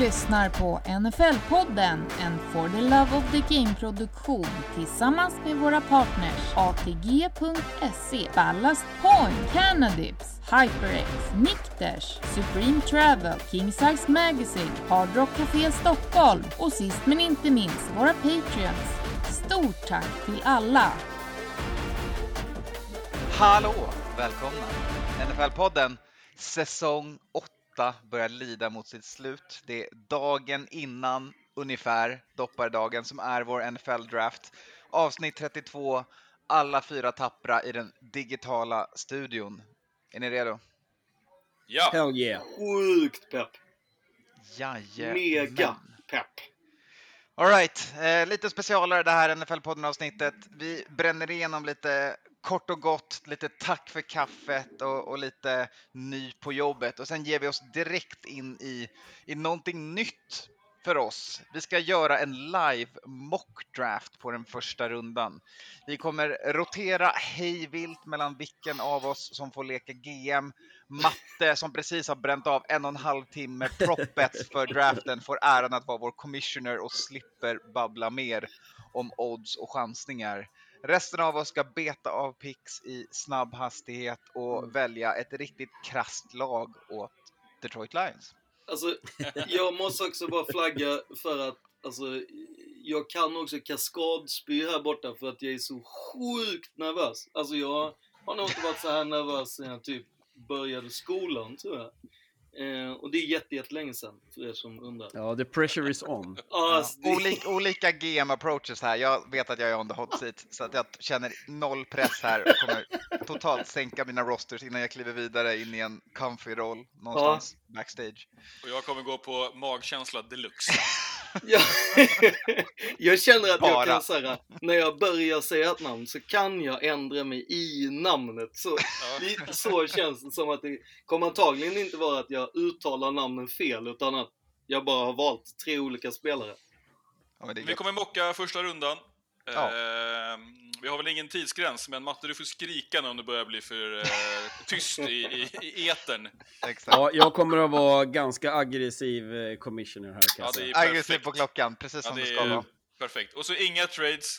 Lyssnar på NFL-podden, en For the Love of the Game-produktion tillsammans med våra partners ATG.se, Ballast Point, Canadips, HyperX, Nikters, Supreme Travel, Kingsize Magazine, Hard Rock Café Stockholm och sist men inte minst våra Patreons. Stort tack till alla! Hallå! Välkomna! NFL-podden, säsong 8 börjar lida mot sitt slut. Det är dagen innan, ungefär, doppardagen, som är vår NFL-draft. Avsnitt 32, alla fyra tappra i den digitala studion. Är ni redo? Ja. Hell yeah. Sjukt pepp. Jajamän. Mega pepp. Alright, eh, lite specialare det här NFL-podden avsnittet. Vi bränner igenom lite kort och gott, lite tack för kaffet och, och lite ny på jobbet och sen ger vi oss direkt in i, i någonting nytt för oss. Vi ska göra en live mock draft på den första rundan. Vi kommer rotera hejvilt mellan vilken av oss som får leka GM. Matte som precis har bränt av en och en halv timme proppet för draften får äran att vara vår commissioner och slipper babbla mer om odds och chansningar. Resten av oss ska beta av picks i snabb hastighet och välja ett riktigt krasst lag åt Detroit Lions. Alltså, jag måste också bara flagga för att alltså, jag kan också kaskadspy här borta för att jag är så sjukt nervös. Alltså jag har nog inte varit så här nervös sen jag typ började skolan tror jag. Eh, och det är jätte, jättelänge sedan för er som undrar. Ja, the pressure is on. Ja, alltså, det- Olika, olika GM approaches här. Jag vet att jag är on the hot seat så att jag känner noll press här och kommer totalt sänka mina rosters innan jag kliver vidare in i en comfy roll någonstans backstage. Och jag kommer gå på magkänsla deluxe. Ja, jag känner att jag Bara. kan säga när jag börjar säga ett namn så kan jag ändra mig i namnet. Så, lite så känns det som att det kommer antagligen inte vara att jag uttalar namnen fel utan att jag bara har valt tre olika spelare. Ja, men det är Vi kommer mocka första rundan. Ja. Eh, vi har väl ingen tidsgräns, men Matte du får skrika nu om det börjar bli för eh, tyst i, i, i etern. Exakt. Ja, jag kommer att vara ganska aggressiv eh, commissioner här kan Ja, Aggressiv på klockan, precis Ja, som det det ska vara. perfekt. Och så inga trades.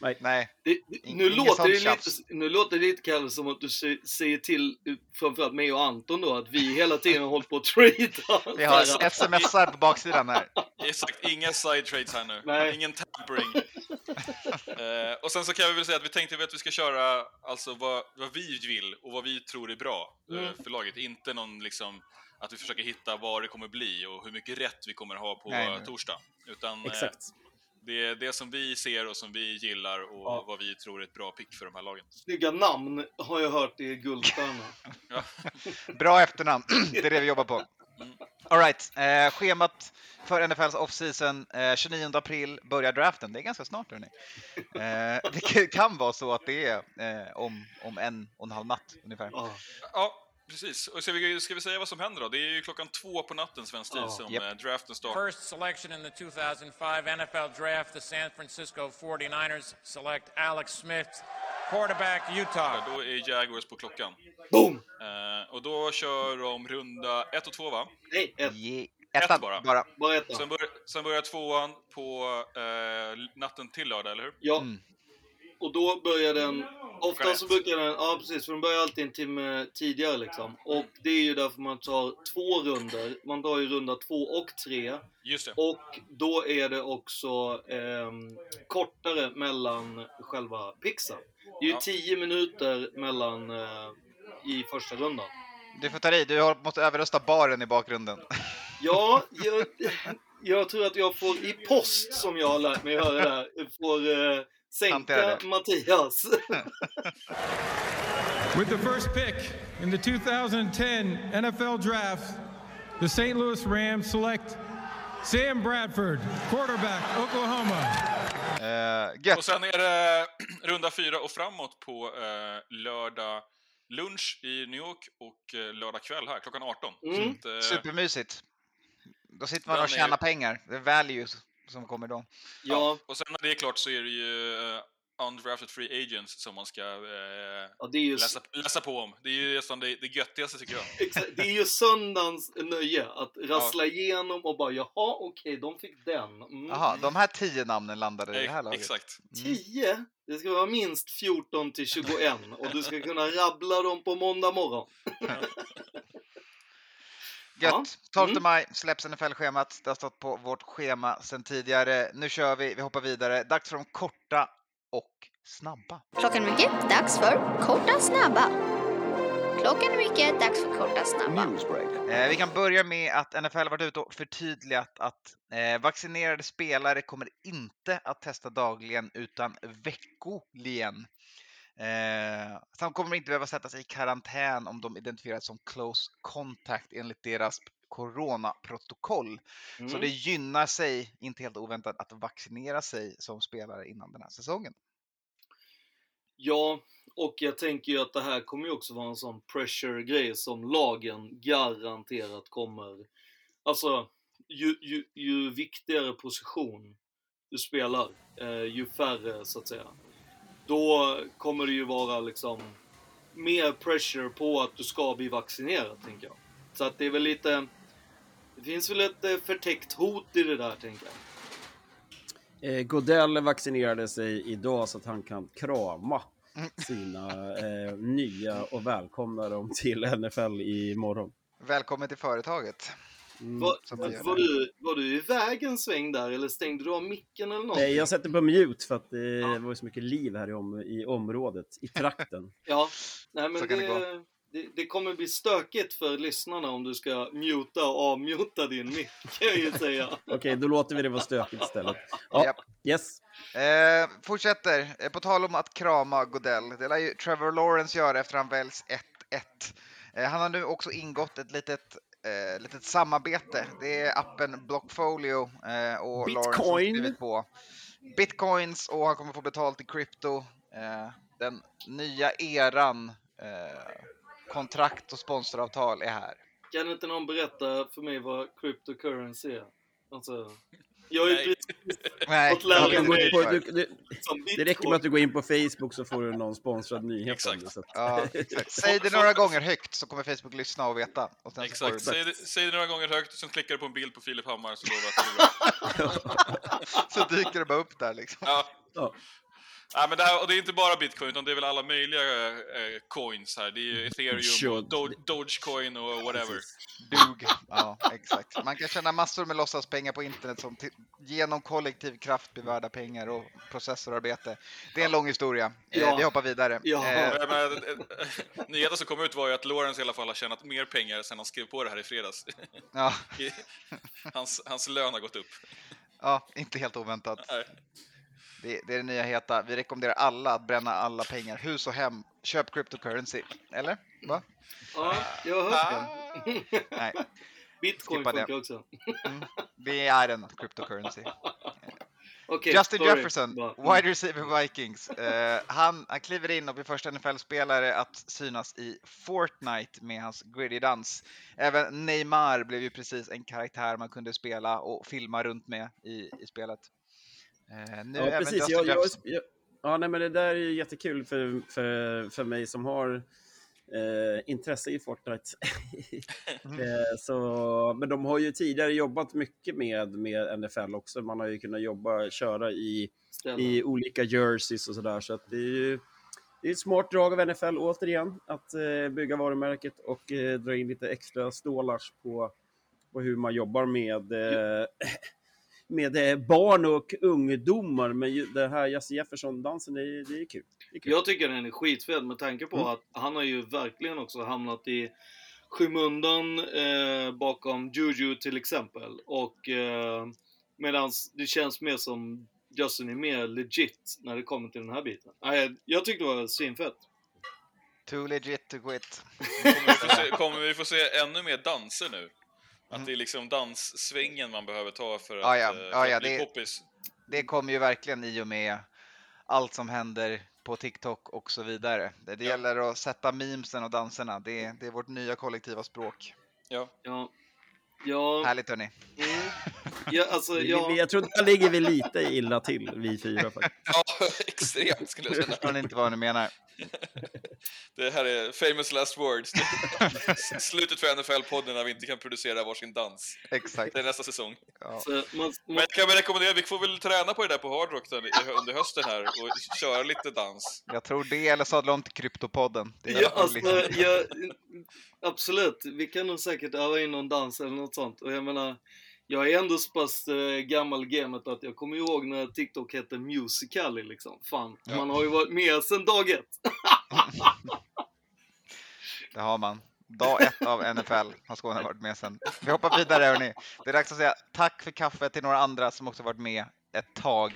Nej, Det, det, In- nu, låter det lite, nu låter det lite Kalle som att du sä- säger till framförallt mig och Anton då att vi hela tiden har hållit på att trada. vi har smsar på baksidan här. Exakt, inga side trades här nu. Nej. Ingen tampering. eh, och sen så kan vi väl säga att vi tänkte att vi ska köra alltså vad, vad vi vill och vad vi tror är bra eh, Mm. för laget. Inte någon liksom att vi försöker hitta vad det kommer bli och hur mycket rätt vi kommer ha på Nej, nej. torsdag. Utan eh, Exakt. Det är det som vi ser och som vi gillar och Ja. vad vi tror är ett bra pick för de här lagen. Snygga namn har jag hört är guldstjärna. Ja. Bra efternamn, det är det vi jobbar på. Alright, eh, schemat för NFLs offseason eh, 29 april börjar draften. Det är ganska snart hörni. Eh, det kan vara så att det är eh, om, om en och en halv natt ungefär. Ja. Ja, precis. Och ska vi, ska vi säga vad som händer då? Det är ju klockan två på natten svensk tid Ja. som Japp. eh, draften startar. First selection in the 2005 NFL Draft, the San Francisco 49ers select Alex Smith, quarterback, Utah. Då är Jaguars på klockan. Boom! Eh, och då kör de runda ett och två va? Nej, ett. Ett ettan bara. bara. Bara ett. Sen, bör, sen börjar tvåan på eh, natten till lördag, eller hur? Ja. Mm. Och då börjar den... Ofta så brukar den... Ja, precis. För den börjar alltid en timme tidigare liksom. Och det är ju därför man tar två runder. Man tar ju runda två och tre. Just det. Och då är det också ehm, kortare mellan själva pixen. Det är ju Ja. 10 minuter mellan eh, i första rundan. Du får ta i, du måste överrösta baren i bakgrunden. Ja, jag, jag tror att jag får i post, som jag har lärt mig höra där, får eh, sänka. Mattias. With the first pick in the 2010 NFL Draft, the St. Louis Rams select Sam Bradford, quarterback, Oklahoma. Uh. Och sen är det runda fyra och framåt på eh, lördag lunch i New York och eh, lördag kväll här klockan 18. Mm. Så att, Supermysigt. Då sitter man och är- tjänar pengar. Det är value som kommer då. Ja, Och sen när det är klart så är det ju eh, undrafted free agents som man ska eh, ja det, är ju, läsa, läsa på om. Det är ju nästan det, det göttigaste tycker jag. exakt, det är ju söndagens nöje att rassla igenom och bara jaha, okej, de fick den. Mm. De här tio namnen landade i det här laget. Exakt. 10? Det ska vara minst 14 till 21 och du ska kunna rabbla dem på måndag morgon. Gött! 12 Mm. maj släpps NFL-schemat. Det har stått på vårt schema sedan tidigare. Nu kör vi, vi hoppar vidare. Dags för de korta och snabba. Klockan är mycket, dags för korta snabba. Klockan är mycket, dags för korta snabba. Eh, vi kan börja med att NFL varit ute och förtydligat att eh, vaccinerade spelare kommer inte att testa dagligen utan veckoligen. Eh, samt kommer inte behöva sätta sig i karantän om de identifieras som close contact enligt deras coronaprotokoll. Så Mm. det gynnar sig, inte helt oväntat, att vaccinera sig som spelare innan den här säsongen. Ja, och jag tänker ju att det här kommer ju också vara en sån pressure-grej som lagen garanterat kommer... Alltså, ju, ju, ju viktigare position du spelar, eh, ju färre så att säga. Då kommer det ju vara liksom mer pressure på att du ska bli vaccinerad, tänker jag. Så att det är väl lite... Det finns väl ett eh, förtäckt hot i det där, tänker jag. Eh, Godell vaccinerade sig idag så att han kan krama sina eh, nya och välkomna dem till NFL imorgon. Välkommen till företaget. Mm. Var, var, du, var du iväg en sväng där eller stängde du av micken eller någonting? Nej, jag sätter på mute för att det var ju så mycket liv här i, om, i området, i trakten. Ja, nej men det det, det, det kommer bli stökigt för lyssnarna om du ska muta och avmuta din mick, kan jag ju säga. Okej, då låter vi det vara stökigt istället. Ja, yes. Eh, fortsätter. Eh, på tal om att krama Godell. Det lär ju Trevor Lawrence göra efter han väljs 1-1. Eh, han har nu också ingått ett litet, eh, litet samarbete. Det är appen Blockfolio eh, och Lawrence Bitcoin. skrivit på. Bitcoins och han kommer få betalt i krypto. Eh, den nya eran eh, kontrakt och sponsoravtal är här. Kan inte någon berätta för mig vad cryptocurrency är? Alltså, jag har ju Nej. precis Nej, Fått lära på, du, du, som det räcker med att du går in på Facebook så får du någon sponsrad nyhet Exakt. det. Så att, Ja, exakt. Säg det några gånger högt så kommer Facebook lyssna och veta. Och Exakt. du Säg det, säg det några gånger högt, sen klickar du på en bild på Filip Hammar så lovar jag att det blir bra. så dyker det bara upp där liksom. Ja. Ja. Nej, men det, här, och det är inte bara bitcoin, utan det är väl alla möjliga eh, coins här. Det är ju ethereum, Sure. och Do Dogecoin och whatever. Dug. Ja, exakt. Man kan tjäna massor med låtsaspengar på internet som genom kollektiv kraft blir värda pengar och processorarbete. Det är en lång historia. Eh, Ja. vi hoppar vidare. Ja. Eh, Men, eh, Nyheten som kom ut var ju att Lawrence i alla fall har tjänat mer pengar sen han skrev på det här i fredags. ja, Hans, hans lön har gått upp. ja, inte helt oväntat. Nej. Det, det är det nya heta. Vi rekommenderar alla att bränna alla pengar, hus och hem. Köp cryptocurrency. Eller? Va? Ja, jag har hört det. Nej, Bitcoin skippa det. funkar också. det är en cryptocurrency. Okej, Justin sorry. Jefferson, mm. wide receiver Vikings. Eh, han, han kliver in och blir första NFL-spelare att synas i Fortnite med hans gritty dans. Även Neymar blev ju precis en karaktär man kunde spela och filma runt med i, i spelet. Eh, nu Ja, precis. Jag, jag, jag, ja, nej, men det där är ju jättekul för, för, för mig som har eh, intresse i Fortnite. Mm. eh, så, men de har ju tidigare jobbat mycket med, med NFL också. Man har ju kunnat jobba, köra i, Ställa. i olika jerseys och sådär. Så att det är ju det är ett smart drag av NFL återigen att eh, bygga varumärket och eh, dra in lite extra stålars på, på hur man jobbar med eh, med eh, barn och ungdomar. Men det här Jesse Jefferson-dansen, det, är- det är kul. Det är kul. Jag tycker den är skitfet med tanke på Mm. att han har ju verkligen också hamnat i skymundan eh, bakom Juju till exempel. Och eh, medans det känns mer som Justin är mer legit när det kommer till den här biten. Nej, jag tyckte det var svinfett. Too legit to quit. Kommer vi, få se, kommer vi få se ännu mer danser nu? Att det är liksom danssvängen man behöver ta för att, Ja, ja. för Ja, ja, att bli det- poppis. Det kommer ju verkligen i och med allt som händer på TikTok och så vidare. Det, det Ja. gäller att sätta memesen och danserna. Det, är- det är vårt nya kollektiva språk. Ja. Ja. Ja, Härligt hörni. mm. ja alltså, ja. Jag tror att där ligger vi lite illa till, vi fyra faktiskt. ja, extremt skulle jag Jag säga. förstår inte vad ni menar. Det här är famous last words. Slutet för NFL-podden när vi inte kan producera varsin dans. Exakt. Det är nästa säsong. Ja. Så man, man, Men jag kan väl rekommendera, vi får väl träna på det där på Hard Rock under hösten här och köra lite dans. Jag tror det, eller sadla om till Kryptopodden. Det är ja, alltså, jag, absolut, vi kan nog säkert öva in någon dans eller något sånt. Och jag menar, jag är ändå så pass eh, gammal gamet att jag kommer ihåg när TikTok hette Musical.ly liksom. Fan, Ja. man har ju varit med sedan dag ett. Det har man. Dag ett av NFL har Skåne varit med sen. Vi hoppar vidare hörni. Det är dags att säga tack för kaffet till några andra som också varit med ett tag.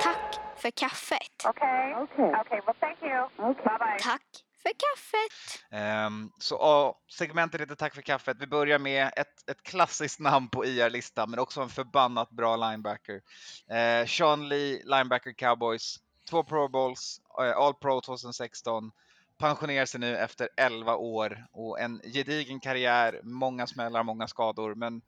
Tack för kaffet. Okay. Okay. Okay. Well, thank you. Okay. Bye bye. Tack för kaffet. Ehm, så ja, segmentet heter Tack för kaffet. Vi börjar med ett, ett klassiskt namn på IR-listan, men också en förbannat bra linebacker. Eh, Sean Lee, linebacker Cowboys. Två Pro Bowls, eh, All Pro 2016. Pensionerar sig nu efter 11 år och en gedigen karriär, många smällar, många skador, men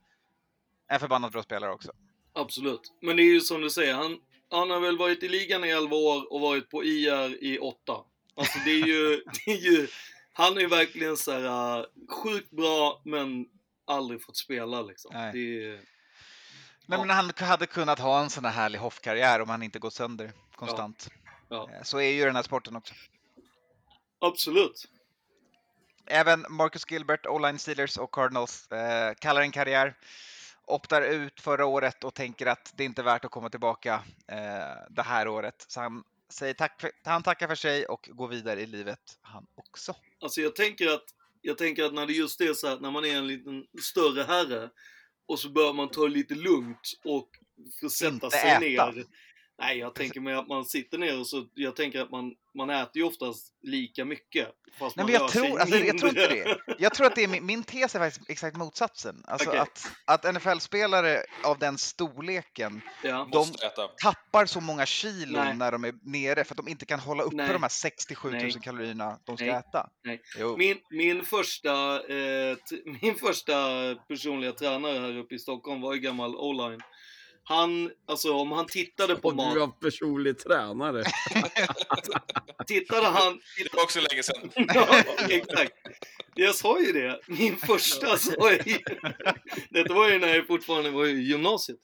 en förbannat bra spelare också. Absolut. Men det är ju som du säger, han, han har väl varit i ligan i 11 år och varit på IR i 8. Alltså det är ju, det är ju han är ju verkligen så här uh, sjukt bra men aldrig fått spela liksom. Nej. Är, Nej, Ja. men han hade kunnat ha en sån här härlig hoffkarriär om han inte gått sönder konstant. ja, Eh, Så är ju den här sporten också. absolut. Även Marcus Gilbert, O-line Steelers och Cardinals eh, kallar en karriär. Optar ut förra året och tänker att det inte är värt att komma tillbaka eh, det här året. Så han, säger tack för, han tackar för sig och går vidare i livet han också. Alltså jag tänker att, jag tänker att när det just är så här, när man är en liten större herre och så bör man ta det lite lugnt och sätta Inte sig äta. ner. Nej, jag tänker mig att man sitter ner och så, jag tänker att man, man äter ju oftast lika mycket. Fast Nej, man men jag tror, alltså, jag tror inte det. Jag tror att det är min, min tes är faktiskt exakt motsatsen. Alltså Okej. att, att NFL-spelare av den storleken Ja. De tappar så många kilo Nej. när de är nere för att de inte kan hålla uppe Nej. de här 67 000 Nej. kalorierna de ska Nej. äta. Nej. Min, min, första, eh, min första personliga tränare här uppe i Stockholm var ju gammal o-line. Han, alltså om han tittade på Och mat, du har personlig tränare. tittade han, Det var också länge sedan. Ja, exakt. Jag sa ju det. Min första sa jag ju. Detta var ju när jag fortfarande var i gymnasiet.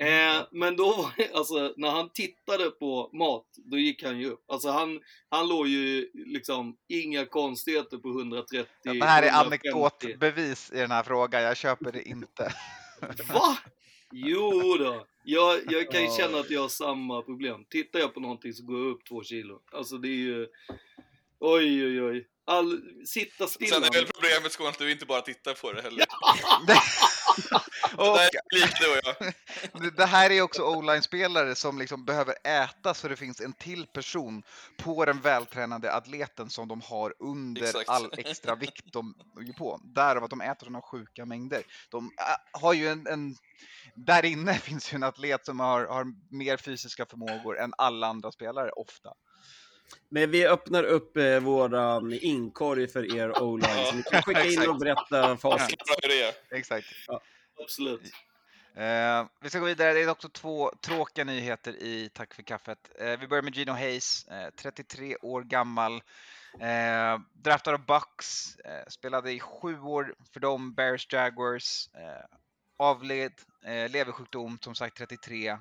Eh, men då var det, alltså när han tittade på mat, då gick han ju upp. Alltså han, han låg ju liksom inga konstigheter på 130. Ja, det här är 150. anekdotbevis i den här frågan, jag köper det inte. Va? Jo då. Jag, jag kan ju känna att jag har samma problem. Tittar jag på någonting så går jag upp två kilo. Alltså det är ju... Oj, oj, oj. All, sitta stilla. Sen är väl problemet Skåne att du inte bara tittar på det heller. och lik du och jag. det- här är också o-line-spelare som liksom behöver äta så det finns en till person på den vältränade atleten som de har under Exakt. all extra vikt de är på. Därav att de äter sådana sjuka mängder. De äh, har ju en, en där inne finns ju en atlet som har, har mer fysiska förmågor än alla andra spelare, ofta. Men vi öppnar upp eh, våran inkorg för er o-line. Så ni kan skicka in och berätta facit. Bra hur det är. Exakt. Absolut. Eh, vi ska gå vidare. Det är också två tråkiga nyheter i Tack för kaffet. Eh, vi börjar med Gino Hayes, eh, 33 år gammal. Eh, draftad av Bucks, eh, spelade i sju år för dem, Bears Jaguars. Eh, avled, leversjukdom, som sagt 33. Eh,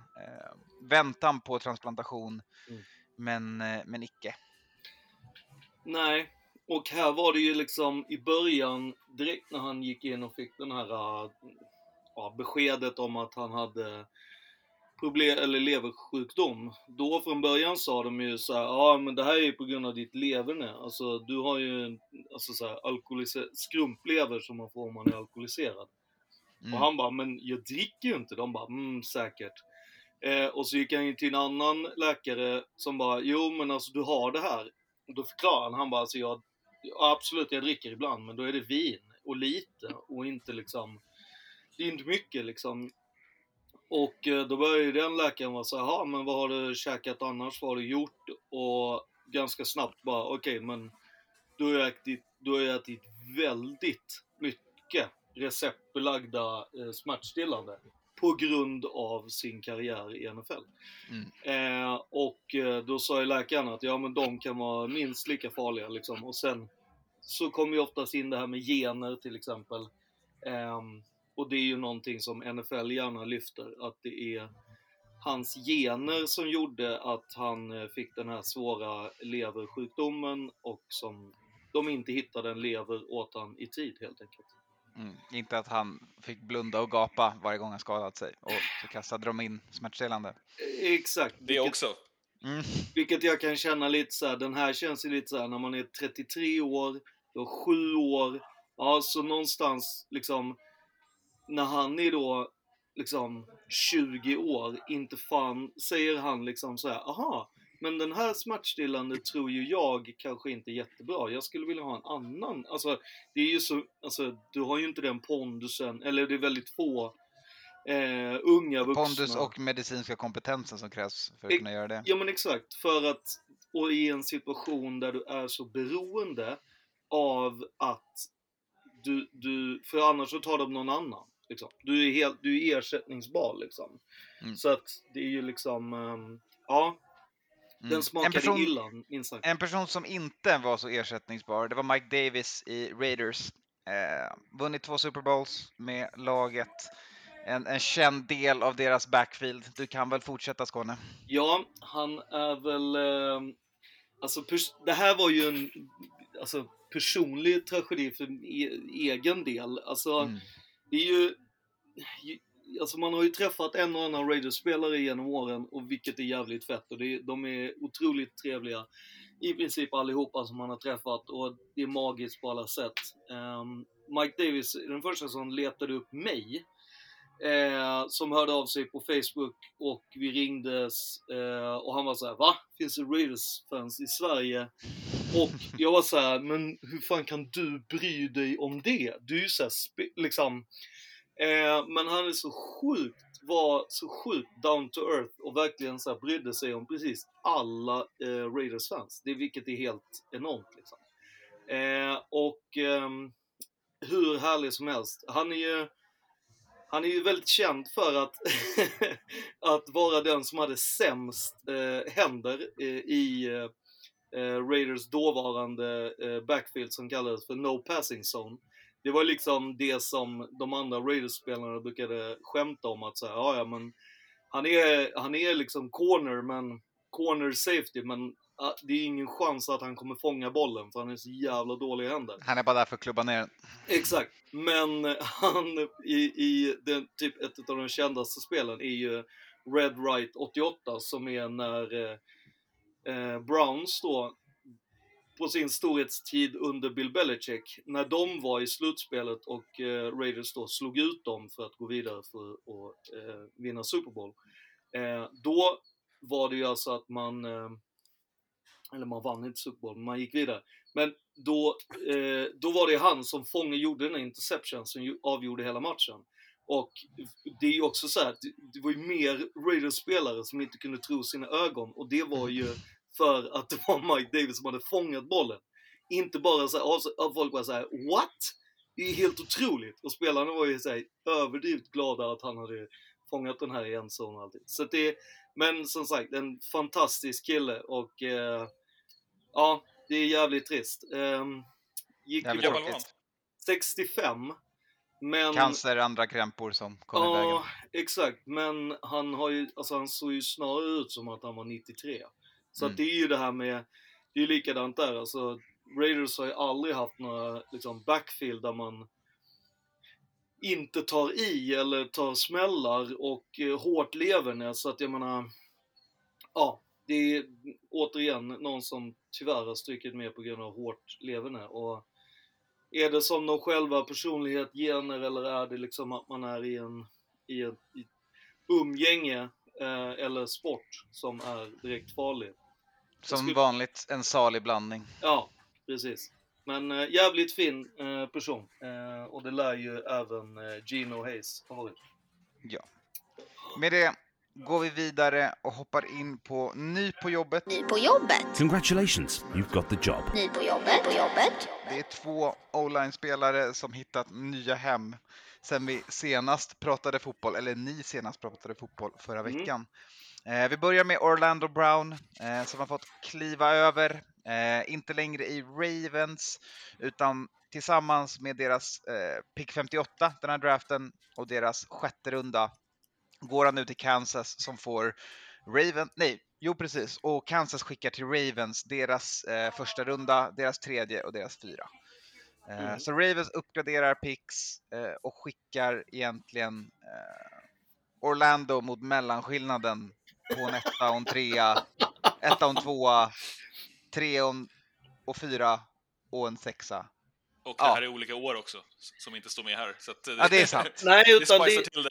väntan på transplantation, Mm. men, men icke. Nej. Och här var det ju liksom i början, direkt när han gick in och fick den här ja, beskedet om att han hade problem, eller leversjukdom. Då från början sa de ju så här, ja men det här är ju på grund av ditt leverne. Alltså du har ju alltså, så här, skrumplever som man får om man är alkoholiserad. Mm. Och han bara, men jag dricker ju inte. De bara, mm säkert. Eh, och så gick han ju till en annan läkare som bara, jo men alltså du har det här. Och då förklarade han, han bara, alltså jag, ja, absolut jag dricker ibland men då är det vin. och lite och inte liksom, det är inte mycket liksom. Och eh, då började den läkaren vara så här, "Jaha, men vad har du käkat annars, vad har du gjort? Och ganska snabbt bara, okej men du har jag ätit, du har ätit väldigt mycket receptbelagda eh, smärtstillande på grund av sin karriär i NFL. Mm. Eh, och eh, då sa ju läkaren att ja men de kan vara minst lika farliga liksom. Och sen så kommer ju oftast in det här med gener till exempel. Ehm, och det är ju någonting som NFL gärna lyfter, att det är hans gener som gjorde att han eh, fick den här svåra leversjukdomen och som de inte hittade en lever åt han i tid helt enkelt. Mm. Inte att han fick blunda och gapa varje gång han skadat sig och så kastade de in smärtstillande. Eh, Exakt. Det vilket- också. Mm. Vilket jag kan känna lite så här, den här känns ju lite så här när man är 33 år, du har 7 år, ja så någonstans liksom när han är då liksom 20 år, inte fan säger han liksom så här, aha, men den här smärtstillande tror ju jag kanske inte är jättebra. Jag skulle vilja ha en annan. Alltså, det är ju så, alltså, du har ju inte den pondusen, eller det är väldigt få eh, unga vuxna. Pondus och medicinska kompetensen som krävs för att kunna göra det. Ja men exakt, för att, och i en situation där du är så beroende av att du, du för annars så tar de någon annan. Liksom. Du, är helt, du är ersättningsbar liksom. Mm. Så att det är ju liksom, ehm, ja, Mm. den smakade En person- illa minst sagt. En person som inte var så ersättningsbar, det var Mike Davis i Raiders. Eh, vunnit två Super Bowls med laget. En, en känd del av deras backfield. Du kan väl fortsätta Skåne? Ja, han är väl... Eh, alltså, det här var ju en alltså, personlig tragedi för e- egen del. Alltså, Mm det är ju... Alltså man har ju träffat en och annan Raiders-spelare genom åren och vilket är jävligt fett och det, de är otroligt trevliga. I princip allihopa som man har träffat och det är magiskt på alla sätt. Um, Mike Davis är den första som letade upp mig. Eh, som hörde av sig på Facebook och vi ringdes eh, och han var så här: Va? Finns det Raiders-fans i Sverige? Och jag var så här, men hur fan kan du bry dig om det? Du är ju såhär, liksom... Eh, men han är så sjukt, var så sjukt down to earth och verkligen så här brydde sig om precis alla eh, Raiders-fans. Det, vilket är helt enormt liksom. Eh, och eh, hur härlig som helst. Han är ju han är ju väldigt känd för att, att vara den som hade sämst eh, händer eh, i eh, eh, eh, Raiders dåvarande eh, backfield som kallades för No Passing Zone. Det var liksom det som de andra Raiders-spelarna brukade skämta om att säga, ja ja men han är, han är liksom corner men corner safety men ah, det är ingen chans att han kommer fånga bollen för han är så jävla dålig i händer. Han är bara där för att klubba ner den. Exakt, men han i, i den, typ ett av de kändaste spelen är ju Red Right 88 som är när eh, Browns då på sin storhetstid under Bill Belichick, när de var i slutspelet och eh, Raiders då slog ut dem för att gå vidare för att eh, vinna Super Bowl. Eh, då var det ju alltså att man, eh, eller man vann inte Super Bowl, men man gick vidare. Men då, eh, då var det han som fånge gjorde den här interception som ju avgjorde hela matchen. Och det är ju också så här, det, det var ju mer Raiders-spelare som inte kunde tro sina ögon och det var ju för att det var Mike Davis som hade fångat bollen. Inte bara så här, folk bara så här, what? Det är helt otroligt! Och spelarna var ju så här, överdrivet glada att han hade fångat den här i en zon och allting. Så det, men som sagt, en fantastisk kille och eh, ja, det är jävligt trist. Um, gick Jävligt ju Hur gammal bort var han? 65. Men... Cancer, andra krämpor som kom i vägen. Ja, exakt. Men han har ju, alltså han såg ju snarare ut som att han var 93. Så Mm. att det är ju det här med, det är ju likadant där. Alltså, Raiders har ju aldrig haft några liksom, backfield där man inte tar i eller tar smällar och eh, hårt lever ner. Så att jag menar, ja, det är återigen någon som tyvärr har strykit med på grund av hårt leverne. Och är det som de själva personlighet, gener eller är det liksom att man är i en i ett, i umgänge eh, eller sport som är direkt farlig? Som skulle- vanligt en salig blandning. Ja, precis. Men eh, jävligt fin eh, person. Eh, och det lär ju även Gino Hayes ha varit. Ja. Med det går vi vidare och hoppar in på ny på jobbet. Ny på jobbet. Congratulations, you've got the job. Ny på jobbet. På jobbet. Det är två online-spelare som hittat nya hem sen vi senast pratade fotboll, eller ni senast pratade fotboll förra Mm. veckan. Eh, vi börjar med Orlando Brown eh, som har fått kliva över, eh, inte längre i Ravens, utan tillsammans med deras pick 58, den här draften, och deras sjätte runda går han nu till Kansas som får Raven, nej, jo precis, och Kansas skickar till Ravens deras första runda, deras tredje och deras fyra. Mm. Så Ravens uppgraderar picks och skickar egentligen Orlando mot mellanskillnaden på en etta och en trea, etta och en tvåa, tre och, en, och fyra och en sexa. Och det Ja. här är olika år också, som inte står med här. Så att, eh, Ja, det är sant. Nej, det utan det, till det.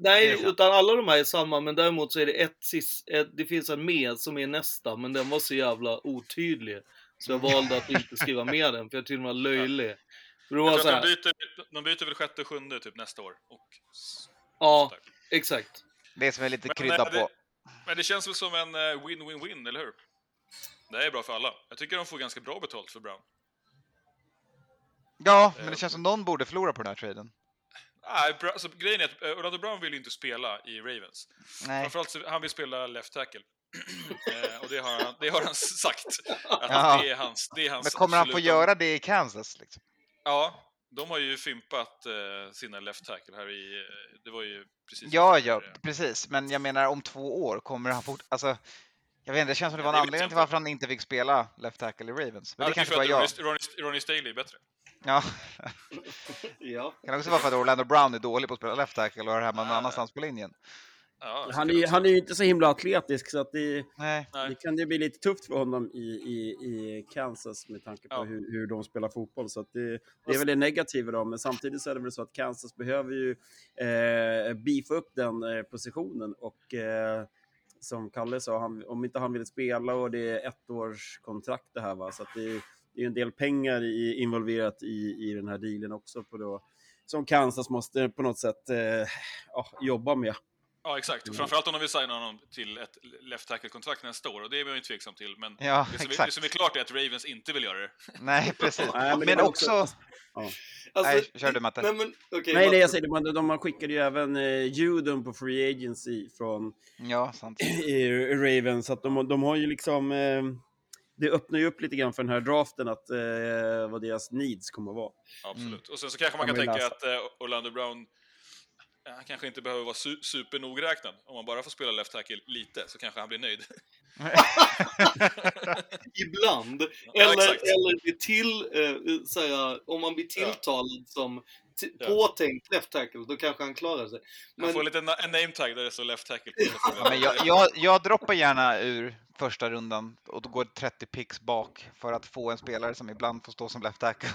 Det är nej utan alla de här är samma, men däremot så är det ett sist, ett, det finns en med som är nästa, men den var så jävla otydlig. Så jag valde att inte skriva med den, för jag tyckte den var löjlig. Det var Jag så tror att här, de byter, de byter väl sjätte och sjunde typ nästa år. Och, ja, exakt. Det som är lite Men, krydda eh, det- på. Men det känns väl som en eh, win-win-win, eller hur? Det här är bra för alla. Jag tycker de får ganska bra betalt för Brown. Ja, men eh, det känns som någon borde förlora på den här traden. Nej, alltså, grejen är att eh, Orlando Brown vill ju inte spela i Ravens. Nej. Framförallt så, han vill spela left tackle. eh, och det har han, det har han sagt. Att Ja. det är hans, det är hans Men kommer han få absoluta- göra det i Kansas? Liksom? Ja, de har ju fimpat eh, sina left tackle här i... eh, Det var ju precis... Ja, ja, precis. Men jag menar om två år kommer han fort... Alltså, jag vet inte, det känns som det Ja, var en det vet anledning till inte. varför han inte fick spela left tackle i Ravens. Men Ja, det kanske var jag. Ronnie, Staley är bättre. Ja. Ja. kan också vara för att Orlando Brown är dålig på att spela left tackle och är hemma någon Ah. annanstans på linjen. Ja, Han är, också han är ju inte så himla atletisk så att det, Nej. Nej. det kan ju bli lite tufft för honom i, i, i Kansas med tanke på Ja. hur, hur de spelar fotboll. Så att det, det är väl det negativa då, men samtidigt så är det väl så att Kansas behöver ju eh, beefa upp den eh, positionen och eh, som Kalle sa, han, om inte han vill spela och det är ett års kontrakt det här va, så att det, är- det är en del pengar i, involverat i, i den här dealen också på då, som Kansas måste på något sätt eh, ja, jobba med. Ja, exakt. Framförallt om de vill signa honom till ett left tackle-kontrakt nästa år, och det är man ju tveksam till. Men Ja, det, som är, som är klart är att Ravens inte vill göra det. Nej, precis. Nej, men också... Alltså, Nej, kör du, Matte. Nej, men, okej, Nej, nej, jag säger det, de, de skickade ju även eh, Judon på Free Agency från Ja, Ravens, så att de, de har ju liksom... Eh, det öppnar ju upp lite grann för den här draften, att eh, vad deras needs kommer att vara. Absolut. Och sen så kanske man Kan tänka läsa. att eh, Orlando Brown han kanske inte behöver vara su supernogräknad. Om man bara får spela left tackle lite så kanske han blir nöjd. Ibland. Ja, Eller, exakt. eller bli till, eh, säga, om man blir tilltalad som t- Ja. påtänkt left tackle, då kanske han klarar sig. Han Men, får lite na- en name tag där det står left tackle på. Ja, men jag, jag, jag droppar gärna ur första rundan och då går 30 picks bak för att få en spelare som ibland får stå som left tackle.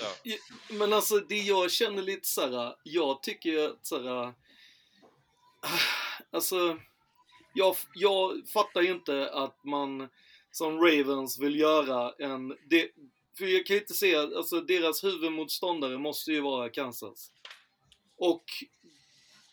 Ja. men alltså, det jag känner lite såhär, jag tycker ju att såhär, alltså, jag, jag fattar ju inte att man som Ravens vill göra en, det, för jag kan ju inte se, alltså deras huvudmotståndare måste ju vara Kansas. Och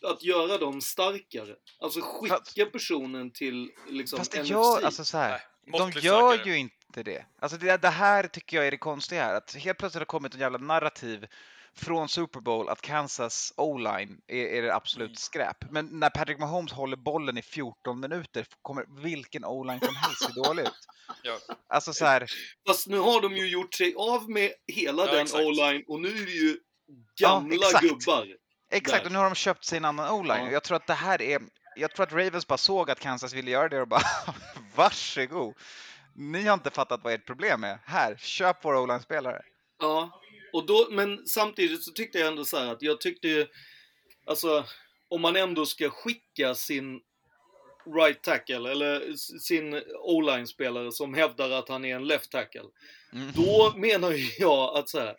att göra dem starkare. Alltså skicka Fast- personen till liksom Fast det NFC. gör, alltså så här, Nej, de gör starkare. ju inte det. Alltså det, det här tycker jag är det konstiga här, att helt plötsligt har kommit en jävla narrativ från Super Bowl att Kansas O-line är, är det absolut Mm. skräp. Men när Patrick Mahomes håller bollen i 14 minuter kommer vilken O-line som helst se dålig ut. Ja. Alltså så här, Fast nu har de ju gjort sig av med hela Ja, den. O-line och nu är det ju gamla exakt. gubbar. Exakt, Där. och nu har de köpt sig en annan o-line. Ja. Jag tror att det här är... Jag tror att Ravens bara såg att Kansas ville göra det och bara varsågod. Ni har inte fattat vad ert problem är. Här, köp våra o-line-spelare. Ja, och då, men samtidigt så tyckte jag ändå så här att jag tyckte ju, alltså om man ändå ska skicka sin right tackle eller sin o-line-spelare som hävdar att han är en left tackle. Mm. Då menar jag att så här,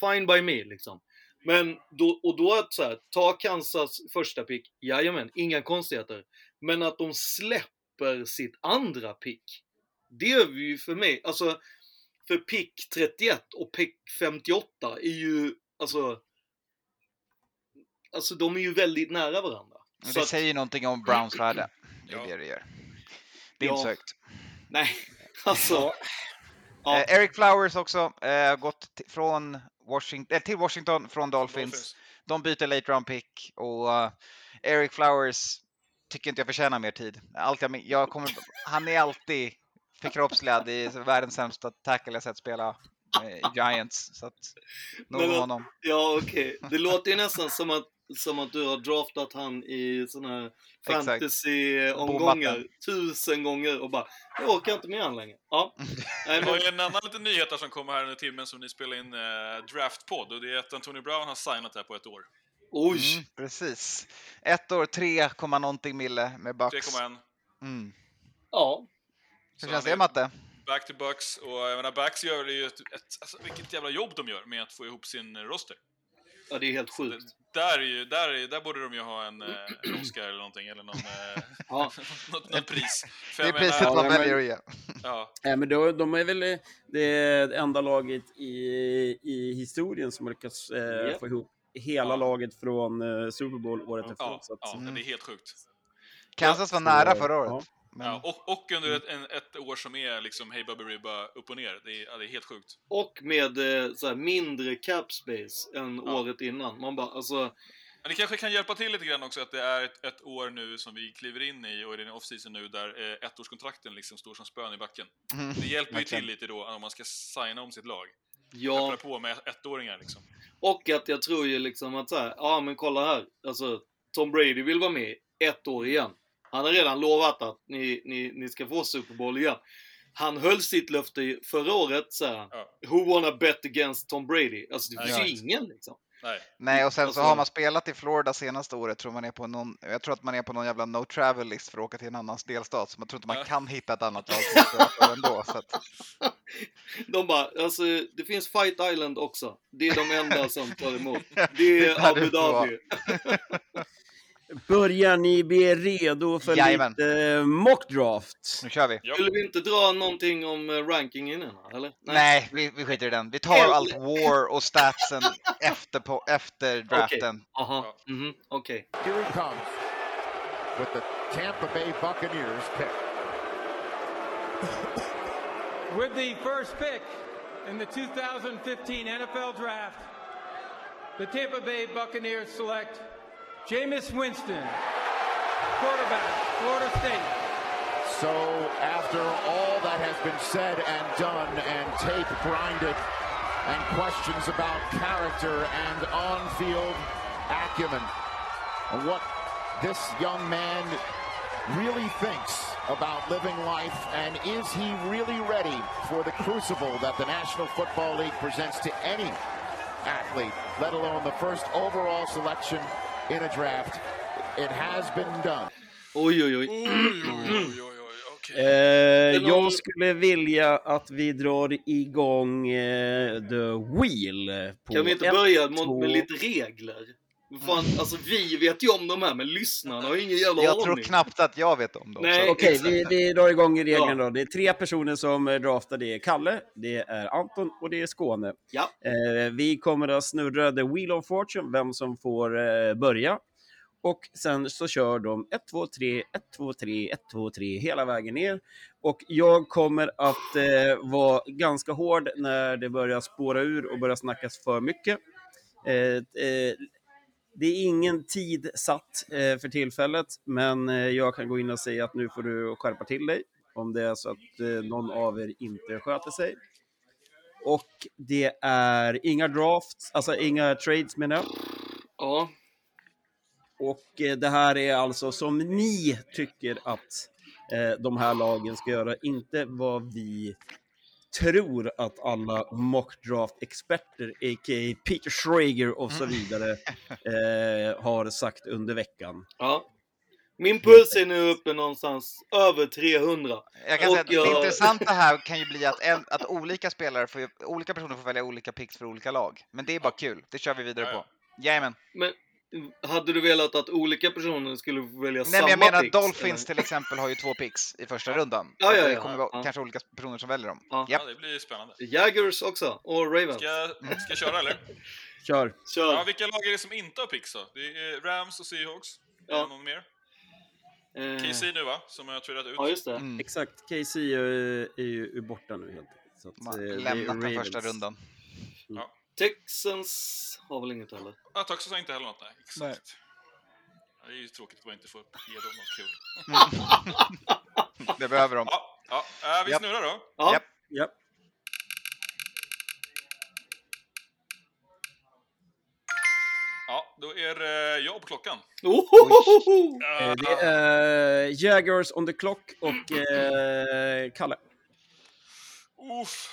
fine by me liksom. Men då, och då att så här, ta Kansas första pick, jajamän, inga konstigheter. Men att de släpper sitt andra pick, det är ju för mig, alltså för pick 31 och pick 58 är ju, alltså... Alltså de är ju väldigt nära varandra. Men Så det att- säger ju någonting om Browns värde. Det är Ja. det det gör. Det är inte Ja. så högt. Nej, alltså... Ja. Eh, Eric Flowers också, eh, gått från Washington, eh, till Washington från Dolphins. Dolphins. De byter late round pick och eh, Eric Flowers tycker inte jag förtjänar mer tid. Allt jag, jag kommer, han är alltid förkroppsligad i världens sämsta tackle jag sett spela eh, i Giants. Så att, nog Men honom. Ja, okej. Det låter ju nästan som att, som att du har draftat han i såna här fantasy-omgångar tusen gånger och bara, jag orkar inte med han längre. Ja. Nej, Vi har men, ju en annan liten nyhet här som kommer här under timmen som ni spelar in eh, Draftpodd och det är att Antonio Brown har signat här på ett år. oj! Mm, precis. Ett år, 3, komma någonting mille med Bucks. 3,1. Mm. Ja. Hur känns det Matte? Back to Bucks och jag menar Bucks gör det ju ett, ett alltså, vilket jävla jobb de gör med att få ihop sin eh, roster. ja, det är helt sjukt. Där, är ju, där, är, där borde de ju ha en, eh, en Oscar eller någonting, eller någon, eh, Ja. något, något pris. För Det är priset menar- man Ja, men- väljer att ge. Ja, Nej, men då, de är väl det enda laget i, i historien som har lyckats eh, Ja. få ihop hela Ja. laget från eh, Super Bowl året Ja. efter. ja, så att, ja, Mm. det är helt sjukt. Kansas var nära förra året. Men, Ja, och, och under ett, en, ett år som är liksom Hey Bubba Ribba upp och ner. Det är, det är helt sjukt. Och med eh, så här, mindre cap space än Ja. året innan. Man bara, alltså... Men det kanske kan hjälpa till lite grann också att det är ett, ett år nu som vi kliver in i och det är en off-season nu där eh, ettårskontrakten liksom står som spön i backen. Mm, Det hjälper ju till lite då om man ska signa om sitt lag. Ja, Peppra på med ettåringar liksom. och att jag tror ju liksom att så här, ja men kolla här. Alltså, Tom Brady vill vara med ett år igen. Han har redan lovat att ni, ni, ni ska få Super Bowl igen. Han höll sitt löfte förra året, så här, Ja. Who wanna bet against Tom Brady? Alltså det finns ju ingen liksom. Nej. Nej, och sen Alltså- så har man spelat i Florida senaste året, tror man är på någon, jag tror att man är på någon jävla no travel list för att åka till en annan delstat, så man tror inte man kan hitta ett annat lag ändå. Så att, De bara, alltså det finns Fight Island också. Det är de enda som tar emot. Det är Abu. Dhabi. Börjar ni bli redo för Jajamän. lite mockdraft? nu kör vi. Skulle vi inte dra någonting om eh, rankingen innan, eller? Nej, vi, vi skiter i den. Vi tar allt war och statsen efter, på, efter draften. Aha, mhm, okej. Here he comes with the Tampa Bay Buccaneers pick. With the first pick in the 2015 NFL Draft, the Tampa Bay Buccaneers select Jameis Winston, quarterback, Florida State. So after all that has been said and done and tape grinded and questions about character and on-field acumen, and what this young man really thinks about living life and is he really ready for the crucible that the National Football League presents to any athlete, let alone the first overall selection in a draft. It has been done. Oj, oj, oj. Oj, oj, oj, oj, oj, okej. Eh, någon- jag skulle vilja att vi drar igång eh, The Wheel. På Kan vi inte ett, börja med, två- med lite regler? Fan, alltså vi vet ju om de här, men lyssnarna har ingen jävla Jag aning. tror knappt att jag vet om dem. Nej. Okej, vi, vi drar igång i regeln Ja. då. Det är tre personer som eh, draftar. Det är Kalle, det är Anton och det är Skåne. Ja. Eh, vi kommer att snurra The Wheel of Fortune, vem som får eh, börja. Och sen så kör de 1, 2, 3, 1, 2, 3, 1, 2, 3 hela vägen ner. Och jag kommer att eh, vara ganska hård när det börjar spåra ur och börjar snackas för mycket. Eh, eh, det är ingen tid satt eh, för tillfället, men eh, jag kan gå in och säga att nu får du skärpa till dig om det är så att eh, någon av er inte sköter sig. Och det är inga drafts, alltså inga trades menar jag. Ja. Och det här är alltså som ni tycker att de här lagen ska göra, inte vad vi tror att alla mockdraft-experter, a.k.a. Peter Schrager och så vidare, eh, har sagt under veckan. ja. Min puls är nu uppe någonstans över 300. Jag kan Och säga att jag- det intressanta här kan ju bli att, en, att olika spelare, får, olika personer får välja olika picks för olika lag. Men det är bara kul. Det kör vi vidare på. Jajamän. Men hade du velat att olika personer skulle välja Nej, samma men jag menar picks, Dolphins eller? till exempel har ju två picks i första rundan. Ja, ja, Och Det ja. kommer vara Ja. kanske olika personer som väljer dem. Ja. Ja, det blir spännande. Jaggers också, och Ravens. Ska jag, ska jag köra eller? Kör. Kör. Ja, vilka lag är det som inte har picks då? Det är Rams och Seahawks. Ja. någon mer? Eh, KC nu va? Som jag har tradat ut. Ja, just det. Mm. Exakt, Casey är, ju- är ju borta nu helt enkelt. De har eh, lämnat den första rundan. Texans har väl inget heller? Ja, Texas har inte heller något, nej. Exakt. Nej. Ja, det är ju tråkigt att man inte får ge dem något kul. Det behöver de. Ja, ja. Äh, vi Japp. snurrar då. Ja. Japp. Ja. Ja, då är det jag på klockan. Ohohoho! Eh, Det är Jaggers on the clock och eh, Kalle. Uff.